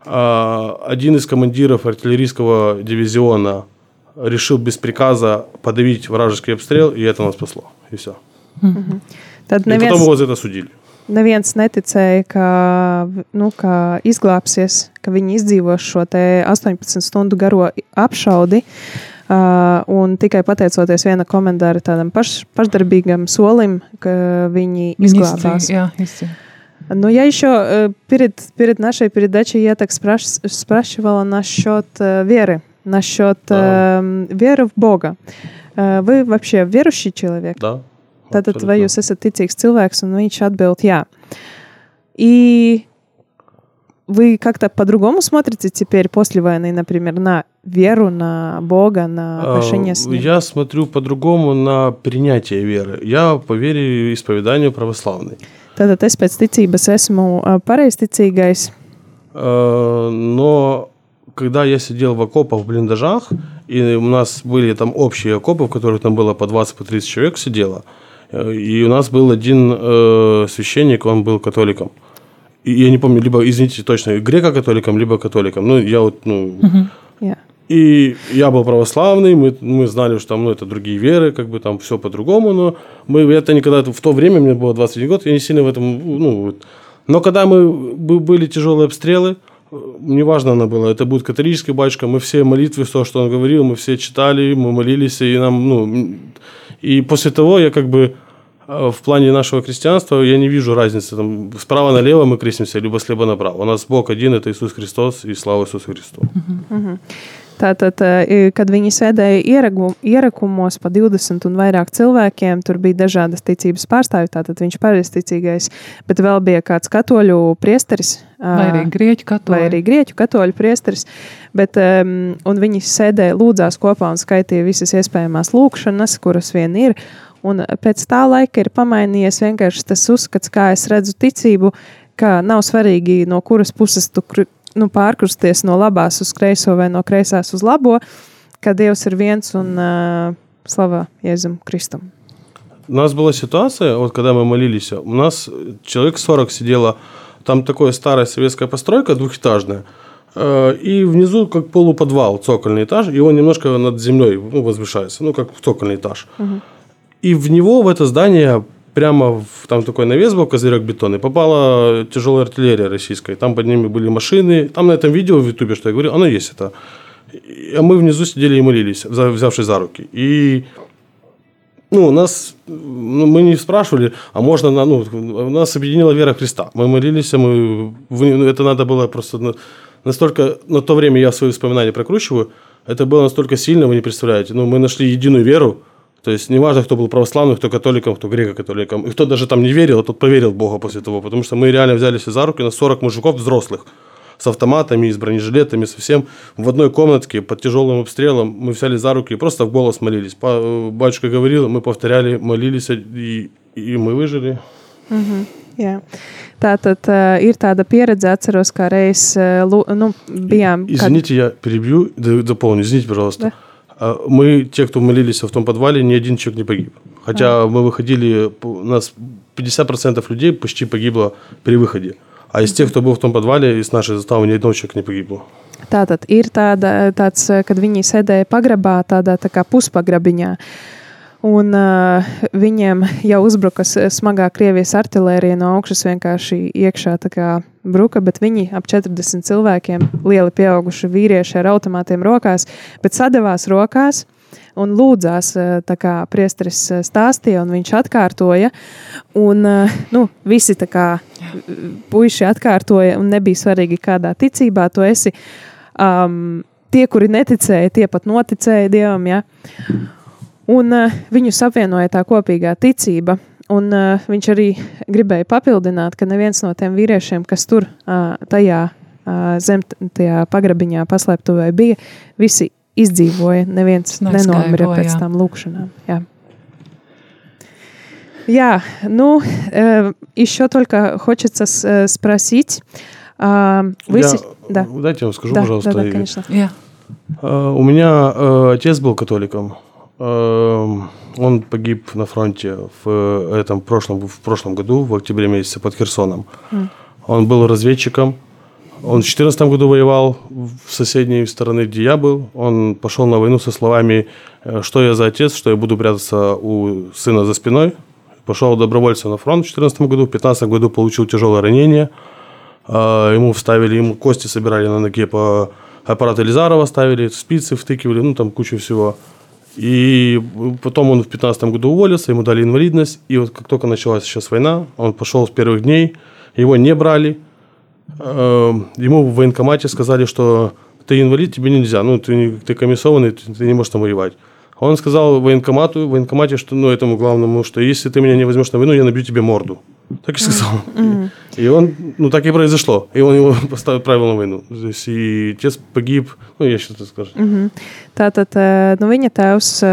E: один из командиров артиллерийского дивизиона решил без приказа подавить вражеский обстрел, и это нас спасло. И все.
C: Tad
E: И потом
C: neviens,
E: его за это судили.
C: neviens neticēja, ka, nu, ka izglābsies, ka viņi izdzīvos šo te 18 stundu garo apšaudi. Uh, un tikai pateicoties viena komentāra tādam paš, pašdarbīgam solim, ka viņi izglābās.
D: Министры, jā, издzīvo.
C: Ну, я еще э, перед, перед нашей передачей я так спраш- спрашивала насчет э, веры, насчет э, веры в Бога. Э, вы вообще верующий человек?
E: Да.
C: Tātad, vai jūs esat ticīgs cilvēks, un viņš atbild, jā. И вы как-то по-другому смотрите теперь после войны, например, на веру, на Бога, на отношения с
E: А,
C: Ним?
E: Я смотрю по-другому на принятие веры. Я по вере и исповеданию православный.
C: Tātad es pēc ticības esmu pareizticīgais,
E: Но когда я сидел в окопах, в блиндажах, и у нас были там общие окопы, в которых там было по 20-30 по 30 человек сидело, э, и у нас был один э, священник, он был католиком. И я не помню, либо, извините, точно, греко-католиком, либо католиком. Ну, я вот, ну,
C: jā.
E: И я был православный, мы, мы знали, что там, ну, это другие веры, как бы там все по-другому, но мы это никогда, в то время, мне было 21 год, я не сильно в этом, ну, но когда мы, были тяжелые обстрелы, неважно она была, это будет католический батюшка, мы все молитвы, все, что он говорил, мы все читали, мы молились, и нам, ну, и после того я как бы э, в плане нашего христианства я не вижу разницы. Там, справа налево мы крестимся, либо слева направо. У нас Бог один, это Иисус Христос, и слава Иисусу Христу.
C: Tātad, eh, kad viņi sēdēja ieragu, ierakumos pa 20 un vairāk cilvēkiem, tur bija dažādas ticības pārstāvji. Tātad viņš pareizticīgais, bet vēl bija kāds katoļu priesteris.
D: Vai arī grieķu katoļu.
C: Vai arī grieķu katoļu priesteris. Bet, um, un viņi sēdēja, lūdzās kopā un skaitīja visas iespējamās lūkšanas, kuras vien ir. Un pēc tā laika ir pamainījies vienkārši tas uzskats, kā es redzu ticību, ka nav svarīgi, no kuras puses tu nu, pārkusties no labās uz kreiso vai no kreisās uz labo, ka Dievs ir viens un uh, слава Иезум Христом.
E: У нас была ситуация, вот когда мы молились, у нас человек 40 сидело, там такая старая советская постройка двухэтажная, и внизу как полуподвал, цокольный этаж, и он немножко над землей ну, возвышается, ну как цокольный этаж. Угу. И в него, в это здание, прямо в, там такой навес был, козырек бетонный, попала тяжелая артиллерия российская. Там под ними были машины. Там на этом видео в ютубе, что я говорю, оно есть это. А мы внизу сидели и молились, взявшись за руки. И ну, нас, ну, мы не спрашивали, а можно, на, ну, нас объединила вера Христа. Мы молились, а мы, ну, это надо было просто настолько, на то время я свои воспоминания прокручиваю, это было настолько сильно, вы не представляете. Ну, мы нашли единую веру, то есть неважно, кто был православным, кто католиком, кто греко-католиком. И кто даже там не верил, а тот поверил в Бога после того. Потому что мы реально взялись за руки на 40 мужиков взрослых. С автоматами, с бронежилетами, совсем в одной комнатке под тяжелым обстрелом. Мы взяли за руки и просто в голос молились. Батюшка говорил, мы повторяли, молились, и, и мы выжили.
C: Угу. Jā. Tā tad uh, ir tāda pieredze, atceros, kā reiz uh, nu, bijām.
E: Извините, kad... я перебью, дополню, извините, пожалуйста. Да. А мы, те, кто молились в том подвале, ни один человек не погиб. Хотя а. мы выходили, у нас 50% людей почти погибло при выходе. А из тех, кто был в том подвале, из нашей заставы ни одного человека не погибло.
C: Tātad ir tāda, tāds, kad viņi sēdēja pagrabā, tādā tā kā puspagrabiņā. Un uh, viņiem jau uzbruka smagā Krievijas artērija no augšas, vienkārši iekšā bruka, bet viņi ap 40 cilvēkiem, lieli pieauguši vīrieši ar automātiem rokās, bet sadavās rokās un lūdzās, tā kā priesteris stāstīja, un viņš atkārtoja. Un, nu, visi kā puiši atkārtoja, un nebija svarīgi, kādā ticībā tu esi. Um, tie, kuri neticēja, tie pat noticēja Dievam. Ja? Un uh, viņus apvienoja tā kopīgā ticība. Un uh, viņš arī gribēja papildināt, ka neviens no tiem vīriešiem, kas tur uh, tajā uh, zem tajā pagrabiņā paslēptuvē bija, visi izdzīvoja. Neviens nenomira pēc tam lūkšanām. Jā. Я, ну, э, еще только хочется с, э, спросить. Э,
E: вы я, с... да. Дайте я вам скажу,
C: да,
E: пожалуйста.
C: Да, да, конечно.
D: Yeah.
E: Э, у меня э, отец был католиком. Эм, он погиб на фронте в этом прошлом, в прошлом году, в октябре месяце под Херсоном. Mm. Он был разведчиком. Он в 2014 году воевал в соседней стороны, где я был. Он пошел на войну со словами, э, что я за отец, что я буду прятаться у сына за спиной. Пошел добровольцем на фронт в 2014 году. В 2015 году получил тяжелое ранение. Э, ему вставили, ему кости собирали на ноге по аппарат Элизарова ставили, спицы втыкивали, ну там кучу всего. И потом он в 2015 году уволился, ему дали инвалидность. И вот как только началась сейчас война, он пошел с первых дней, его не брали. Эм, ему в военкомате сказали, что ты инвалид, тебе нельзя, ну ты, ты комиссованный, ты не можешь там воевать. Он сказал военкомату, военкомате, что, ну, этому главному, что если ты меня не возьмешь на войну, я набью тебе морду. Так и сказал. Mm-hmm. И он, ну так и произошло. И он его поставил правил на войну. То есть, и отец погиб, nu, ja šis tas
C: mm -hmm. Tātad nu, viņa tēvs,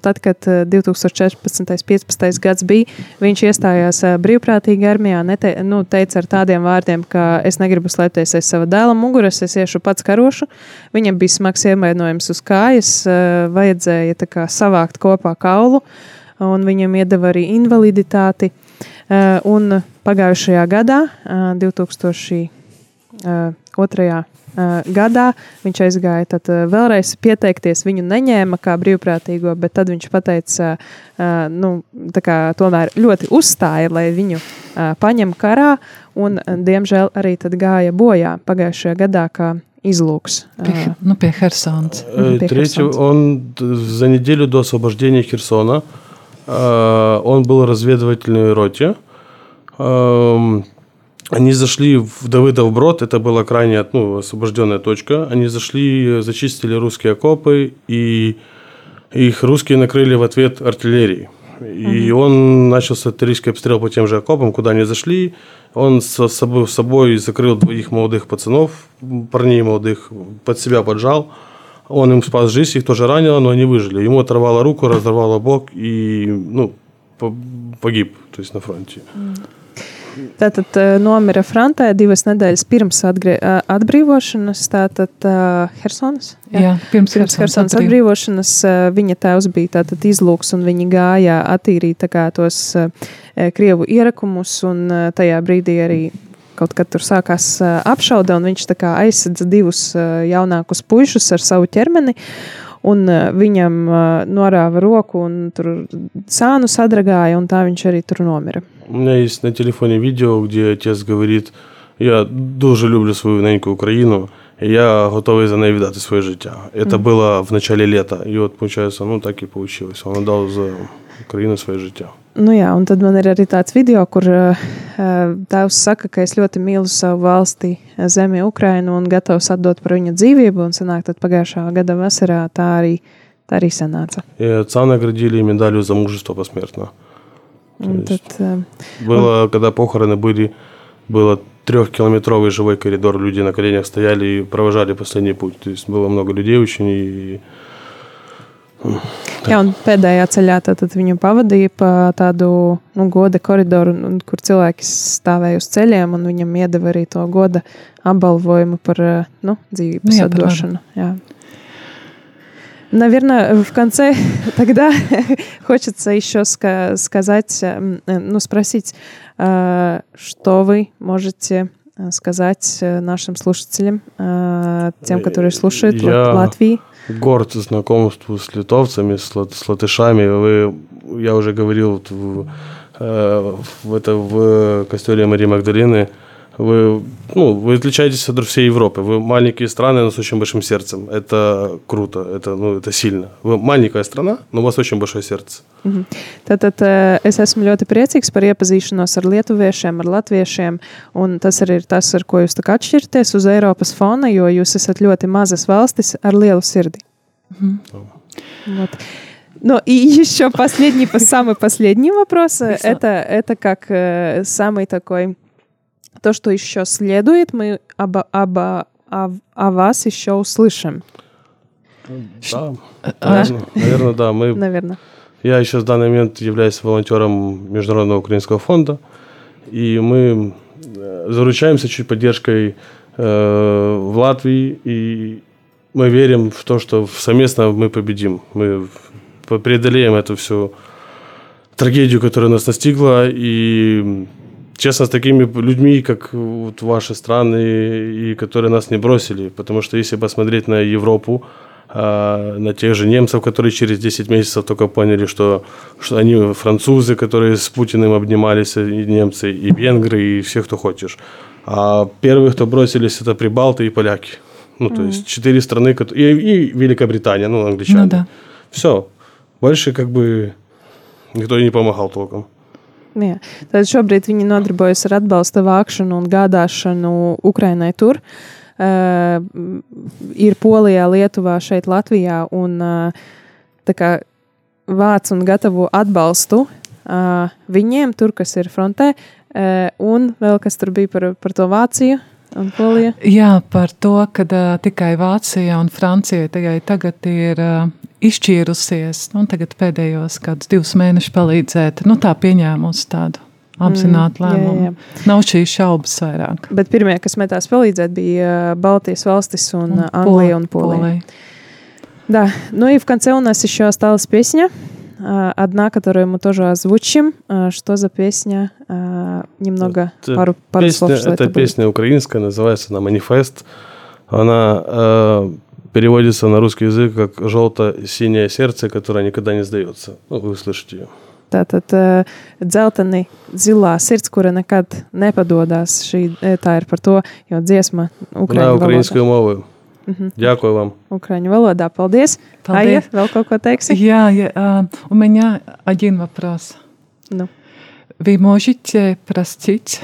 C: tad, kad 2014. un 15. gads bija, viņš iestājās brīvprātīgi armijā, nete, nu, teica ar tādiem vārdiem, ka es negribu slēpties aiz sava dēla muguras, es iešu pats karošu. Viņam bija smags ievainojums uz kājas, vajadzēja kā, savākt kopā kaulu, un viņam iedeva arī invaliditāti. Un pagājušajā gadā, 2000. otrajā uh, gadā. Viņš aizgāja tad, uh, vēlreiz pieteikties. Viņu neņēma kā brīvprātīgo, bet tad viņš pateica, uh, nu, kā, tomēr ļoti uzstāja, lai viņu uh, paņem karā. Un, uh, diemžēl arī tad gāja bojā pagājušajā gadā, kā излукс.
D: Пie, ну, пie Херсонс.
E: Третий, он за неделю до освобождения Херсона, он был в разведывательной роте. Они зашли в Давыдов Брод, это была крайне ну, освобожденная точка. Они зашли, зачистили русские окопы, и их русские накрыли в ответ артиллерией. И угу. он начался артиллерийский обстрел по тем же окопам, куда они зашли. Он с собой, с собой закрыл двоих молодых пацанов, парней молодых, под себя поджал. Он им спас жизнь, их тоже ранило, но они выжили. Ему оторвало руку, разорвало бок и ну, pagib, tas no fronti.
C: Tātad uh, nomira frontē divas nedēļas pirms atgrie, uh, atbrīvošanas. Tātad uh, Helsonas.
D: Jā, jā, pirms,
C: pirms Helsonas atbrīvošanas uh, viņa tēvs bija tātad izlūks un viņi gāja attīrīt kā, tos uh, krievu ierakumus un uh, tajā brīdī arī kaut kad tur sākās uh, apšaude un viņš tā kā aizsedza divus uh, jaunākus puišus ar savu ķermeni un uh, viņam uh, norāva roku un tur sānu sadragāja, un tā viņš arī tur nomira.
E: У меня есть на телефоне видео, где отец говорит, я дуже люблю свою неньку Украину, и я готовий за неї віддати своє життя. Это mm. было в начале лета, и вот, получается, ну так и получилось. Он отдал за Ukrainu своje життя.
C: Nu jā, un tad man ir arī tāds video, kur uh, tēvs saka, ka es ļoti mīlu savu valsti, zemi, Ukrainu un gatavs atdot par viņa dzīvību. Un sanāk, tad pagājušā gada vasarā tā arī, tā arī sanāca.
E: И отца наградили медалью за мужество посмертно.
C: Tad, uh,
E: было, un... когда похороны были, было трехкилометровый живой коридор, люди на коленях стояли и провожали последний путь. То есть было много людей очень, и
C: Jā, un pēdējā ceļā tad viņu pavadīja pa tādu nu, goda koridoru, kur cilvēki stāvēja uz ceļiem, un viņam iedeva arī to goda apbalvojumu par ну, dzīvības ну, отдушину. Я. Наверное, в конце тогда хочется еще сказать, ну, спросить, что вы можете сказать нашим слушателям, тем, которые слушают
E: Я...
C: Латвии?
E: Горд знакомству с литовцами, с, лат, с латышами. Вы, я уже говорил в, э, в, это, в костеле Марии Магдалины, вы, ну, вы отличаетесь от всей Европы. Вы маленькие страны, но с очень большим сердцем. Это круто, это, ну, это сильно. Вы маленькая страна, но у вас очень большое сердце.
C: Mm -hmm. Tātad es esmu ļoti priecīgs par iepazīšanos ar lietuviešiem, ar latviešiem. Un tas arī ir tas, ar ko jūs atšķirties uz Eiropas fona, jo jūs esat ļoti mazas valstis ar lielu sirdi. Mm -hmm. Вот. Ну и еще последний, самый последний вопрос. Это, это как э, самый такой то, что еще следует, мы об, об, об, о вас еще услышим.
E: Да, наверное, наверное, да. Мы,
C: наверное.
E: Я еще в данный момент являюсь волонтером Международного украинского фонда, и мы э, заручаемся чуть поддержкой э, в Латвии, и мы верим в то, что совместно мы победим. Мы преодолеем эту всю трагедию, которая нас настигла, и честно, с такими людьми, как вот ваши страны, и которые нас не бросили. Потому что если посмотреть на Европу, а, на тех же немцев, которые через 10 месяцев только поняли, что, что они французы, которые с Путиным обнимались, и немцы, и венгры, и все, кто хочешь. А первые, кто бросились, это прибалты и поляки. Ну, то mm-hmm. есть четыре страны, и, и Великобритания, ну, англичане. Ну, да. Все. Больше как бы никто не помогал толком.
C: Jā. Tad šobrīd viņi nodarbojas ar atbalsta vākšanu un gādāšanu Ukrainai tur. Uh, ir Polijā, Lietuvā, šeit Latvijā un uh, vāc un gatavo atbalstu uh, viņiem tur, kas ir frontē, uh, un vēl kas tur bija par, par to Vāciju.
D: Jā, par to, ka uh, tikai Vācija un Francija tikai tagad ir uh, izšķīrusies, un tagad pēdējos kādus divus mēnešus palīdzēt, nu tā pieņēmusi tādu apzināti mm, lēmumu. Jā, jā. Nav šīs šaubas vairāk.
C: Bet pirmie, kas metās palīdzēt, bija Baltijas valstis un, un Anglija un Polija. Да, ну и в конце у нас еще осталась песня. а, одна, которую мы тоже озвучим. А, Что за песня? А, Немного
E: Это
C: пару, пару
E: песня,
C: слов, что
E: это
C: это будет.
E: песня украинская, называется она «Манифест». Она э, переводится на русский язык как «желто-синее сердце, которое никогда не сдается». Ну, вы слышите ее.
C: Tātad uh, dzelteni zilā sirds, kura nekad nepadodas. Šī, eh, tā ir par to, jo dziesma
E: На
C: Ukraiņu
E: українською
C: valodā.
E: мовою. Дякую вам.
C: Ukraiņu valodā. Paldies!
D: Paldies.
C: Aija, vēl kaut ko teiksi?
D: Ja, ja, а, у меня один вопрос.
C: Nu,
D: Вы можете простить,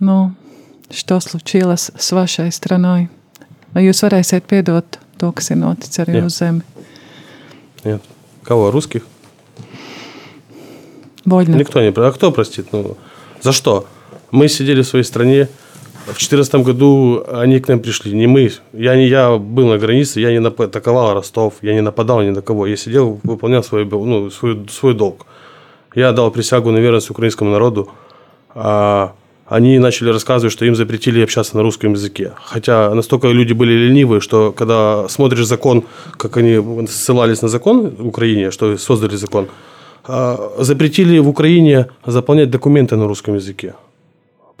D: ну, что случилось с вашей страной? Vai jūs varēsiet piedot to, kas ir noticis arī
E: Jā.
D: uz zemi?
E: Нет. Кого? Русских?
D: Boļņa.
E: Никто не... про- А кто простит? Ну, за что? Мы сидели в своей стране. В 2014 году они к нам пришли. Не мы. Я, не, я был на границе, я не нап- атаковал Ростов, я не нападал ни на кого. Я сидел, выполнял свой, ну, свой, свой долг. Я дал присягу на верность украинскому народу. А они начали рассказывать, что им запретили общаться на русском языке. Хотя настолько люди были ленивые, что когда смотришь закон, как они ссылались на закон в Украине, что создали закон, а, запретили в Украине заполнять документы на русском языке.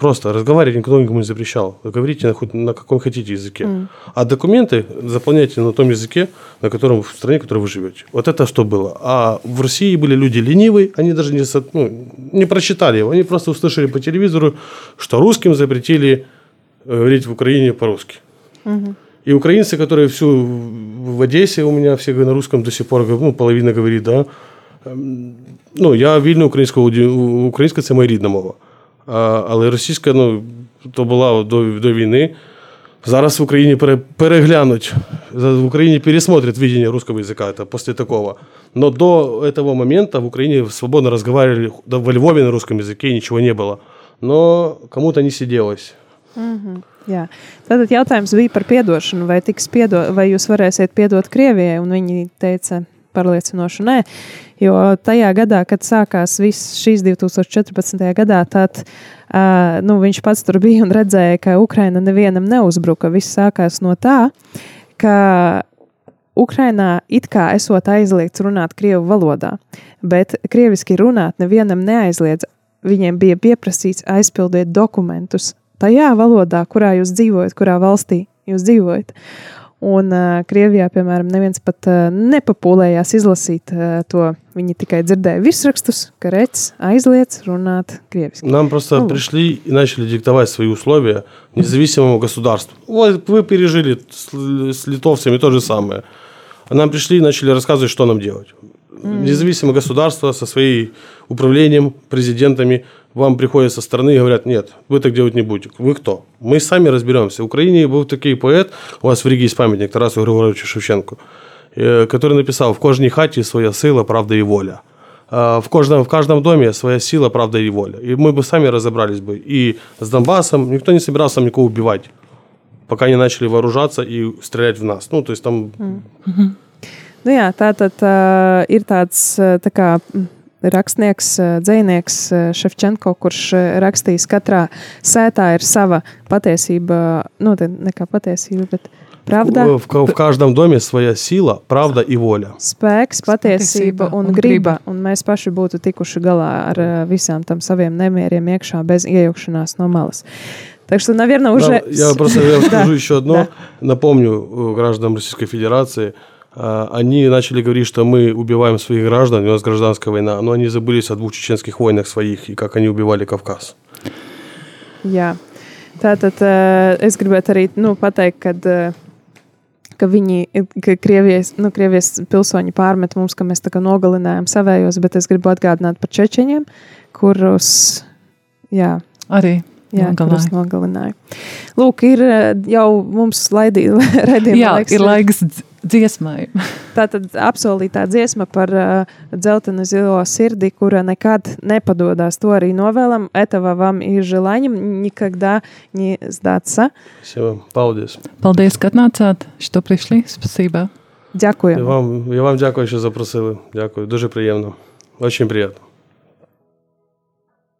E: Просто разговаривать никто никому не запрещал. Вы Говорите на, хоть на каком хотите языке. А документы заполняйте на том языке, на котором в стране, в которой вы живете. Вот это что было. А в России были люди ленивые, они даже не, со- ну, не прочитали его. Они просто услышали по телевизору, что русским запретили э, говорить в Украине по-русски. И украинцы, которые всю в в Одессе у меня все на русском до сих пор, ну, половина говорит, да. Ем, Ну, я вільно українською, володію- українська це моя рідна мова. А, але російська, ну, то була до, до війни. Зараз в Україні пере, переглянуть, за- в Україні пересмотрят видение русского языка, это после такого. Но до этого момента в Украине свободно разговаривали, да, во Львове на русском языке ничего не было. Но кому-то не сиделось.
C: jā. Tātad jautājums bija par atdošanu. Vai, tiks piedo, vai jūs varēsiet piedot Krievijai? Un viņi teica, pārliecinoši nē. Jo tajā gadā, kad sākās viss šīs 2014. gadā, tad uh, nu, viņš pats tur bija un redzēja, ka Ukraina nevienam neuzbruka. Viss sākās no tā, ka Ukrainā it kā esot aizliegts runāt krievu valodā, bet krieviski runāt nevienam neaizliedz. Viņiem bija pieprasīts aizpildīt dokumentus tajā valodā, kurā jūs dzīvojat, kurā valstī jūs dzīvojat. Un uh, Krievijā, piemēram, neviens pat uh, nepapūlējās izlasīt uh, to. Viņi tikai dzirdēja virsrakstus, ka redzes aizliedz runāt krieviski.
E: Нам просто
C: Ну.
E: пришли и начали диктовать свои условия независимому государству. Вот вы пережили с, с литовцами то же самое. А нам пришли и начали рассказывать, что нам делать. Независимое государство со своим управлением, президентами вам приходят со стороны и говорят, нет, вы так делать не будете. Вы кто? Мы сами разберемся. В Украине был такой поэт, у вас в Риге есть памятник Тарасу Григоровичу Шевченку, э, который написал «В кожній хаті своя сила, правда и воля». А, В каждом, в каждом доме своя сила, правда и воля. И мы бы сами разобрались бы. И с Донбассом никто не собирался никого убивать, пока не начали вооружаться и стрелять в нас. Ну, то есть там
C: Nu, jā, tā tad uh, ir tāds uh, tā kā mm, rakstnieks, uh, dzinieks Šefčenko, kurš uh, rakstījis, ka katrā sētā ir sava patiesība, nu, tā ne kā patiesība, bet pravda,
E: в, в- в каждом доме своя сила, правда и воля.
C: spēks, patiesība
D: patiesība
C: un
D: un
C: griba.
D: griba.
C: Un mēs paši būtu tikuši galā ar uh, visām tam saviem nemieriem iekšā bez iejaukšanās no malas. Так что, наверное, уже...
E: Да, я просто я скажу
C: Да,
E: еще одно.
C: да.
E: Напомню э, гражданам Российской Федерации, а, они начали говорить, что мы убиваем своих граждан, у нас гражданская война, но они забылись о двух чеченских войнах своих и как они убивали Кавказ.
C: Jā, tātad uh, es gribētu arī nu, pateikt, kad, uh, ka viņi, ka Krievijas, nu, Krievijas pilsoņi pārmet mums, ka mēs tā kā nogalinājām savējos, bet es gribu atgādināt par čečeņiem, kurus, jā,
D: Arī
C: jā kurus
D: nogalināja.
C: nogalināja. Lūk, ir uh, jau mums laidī, redījuma
D: Jā,
C: laiks.
D: ir laiks dz- dziesmai.
C: Tātad apsolītā dziesma par uh, dzeltenu zilo sirdi, kura nekad nepadodas. To arī novēlam. Этого вам и желанием никогда не сдаться.
E: Все, Паудис.
D: Paldies, ka atnācāt, что пришли. Спасибо.
E: І
C: Дякую.
E: вам, і вам дякую, що запросили. Дякую, дуже приємно. Очень приємно.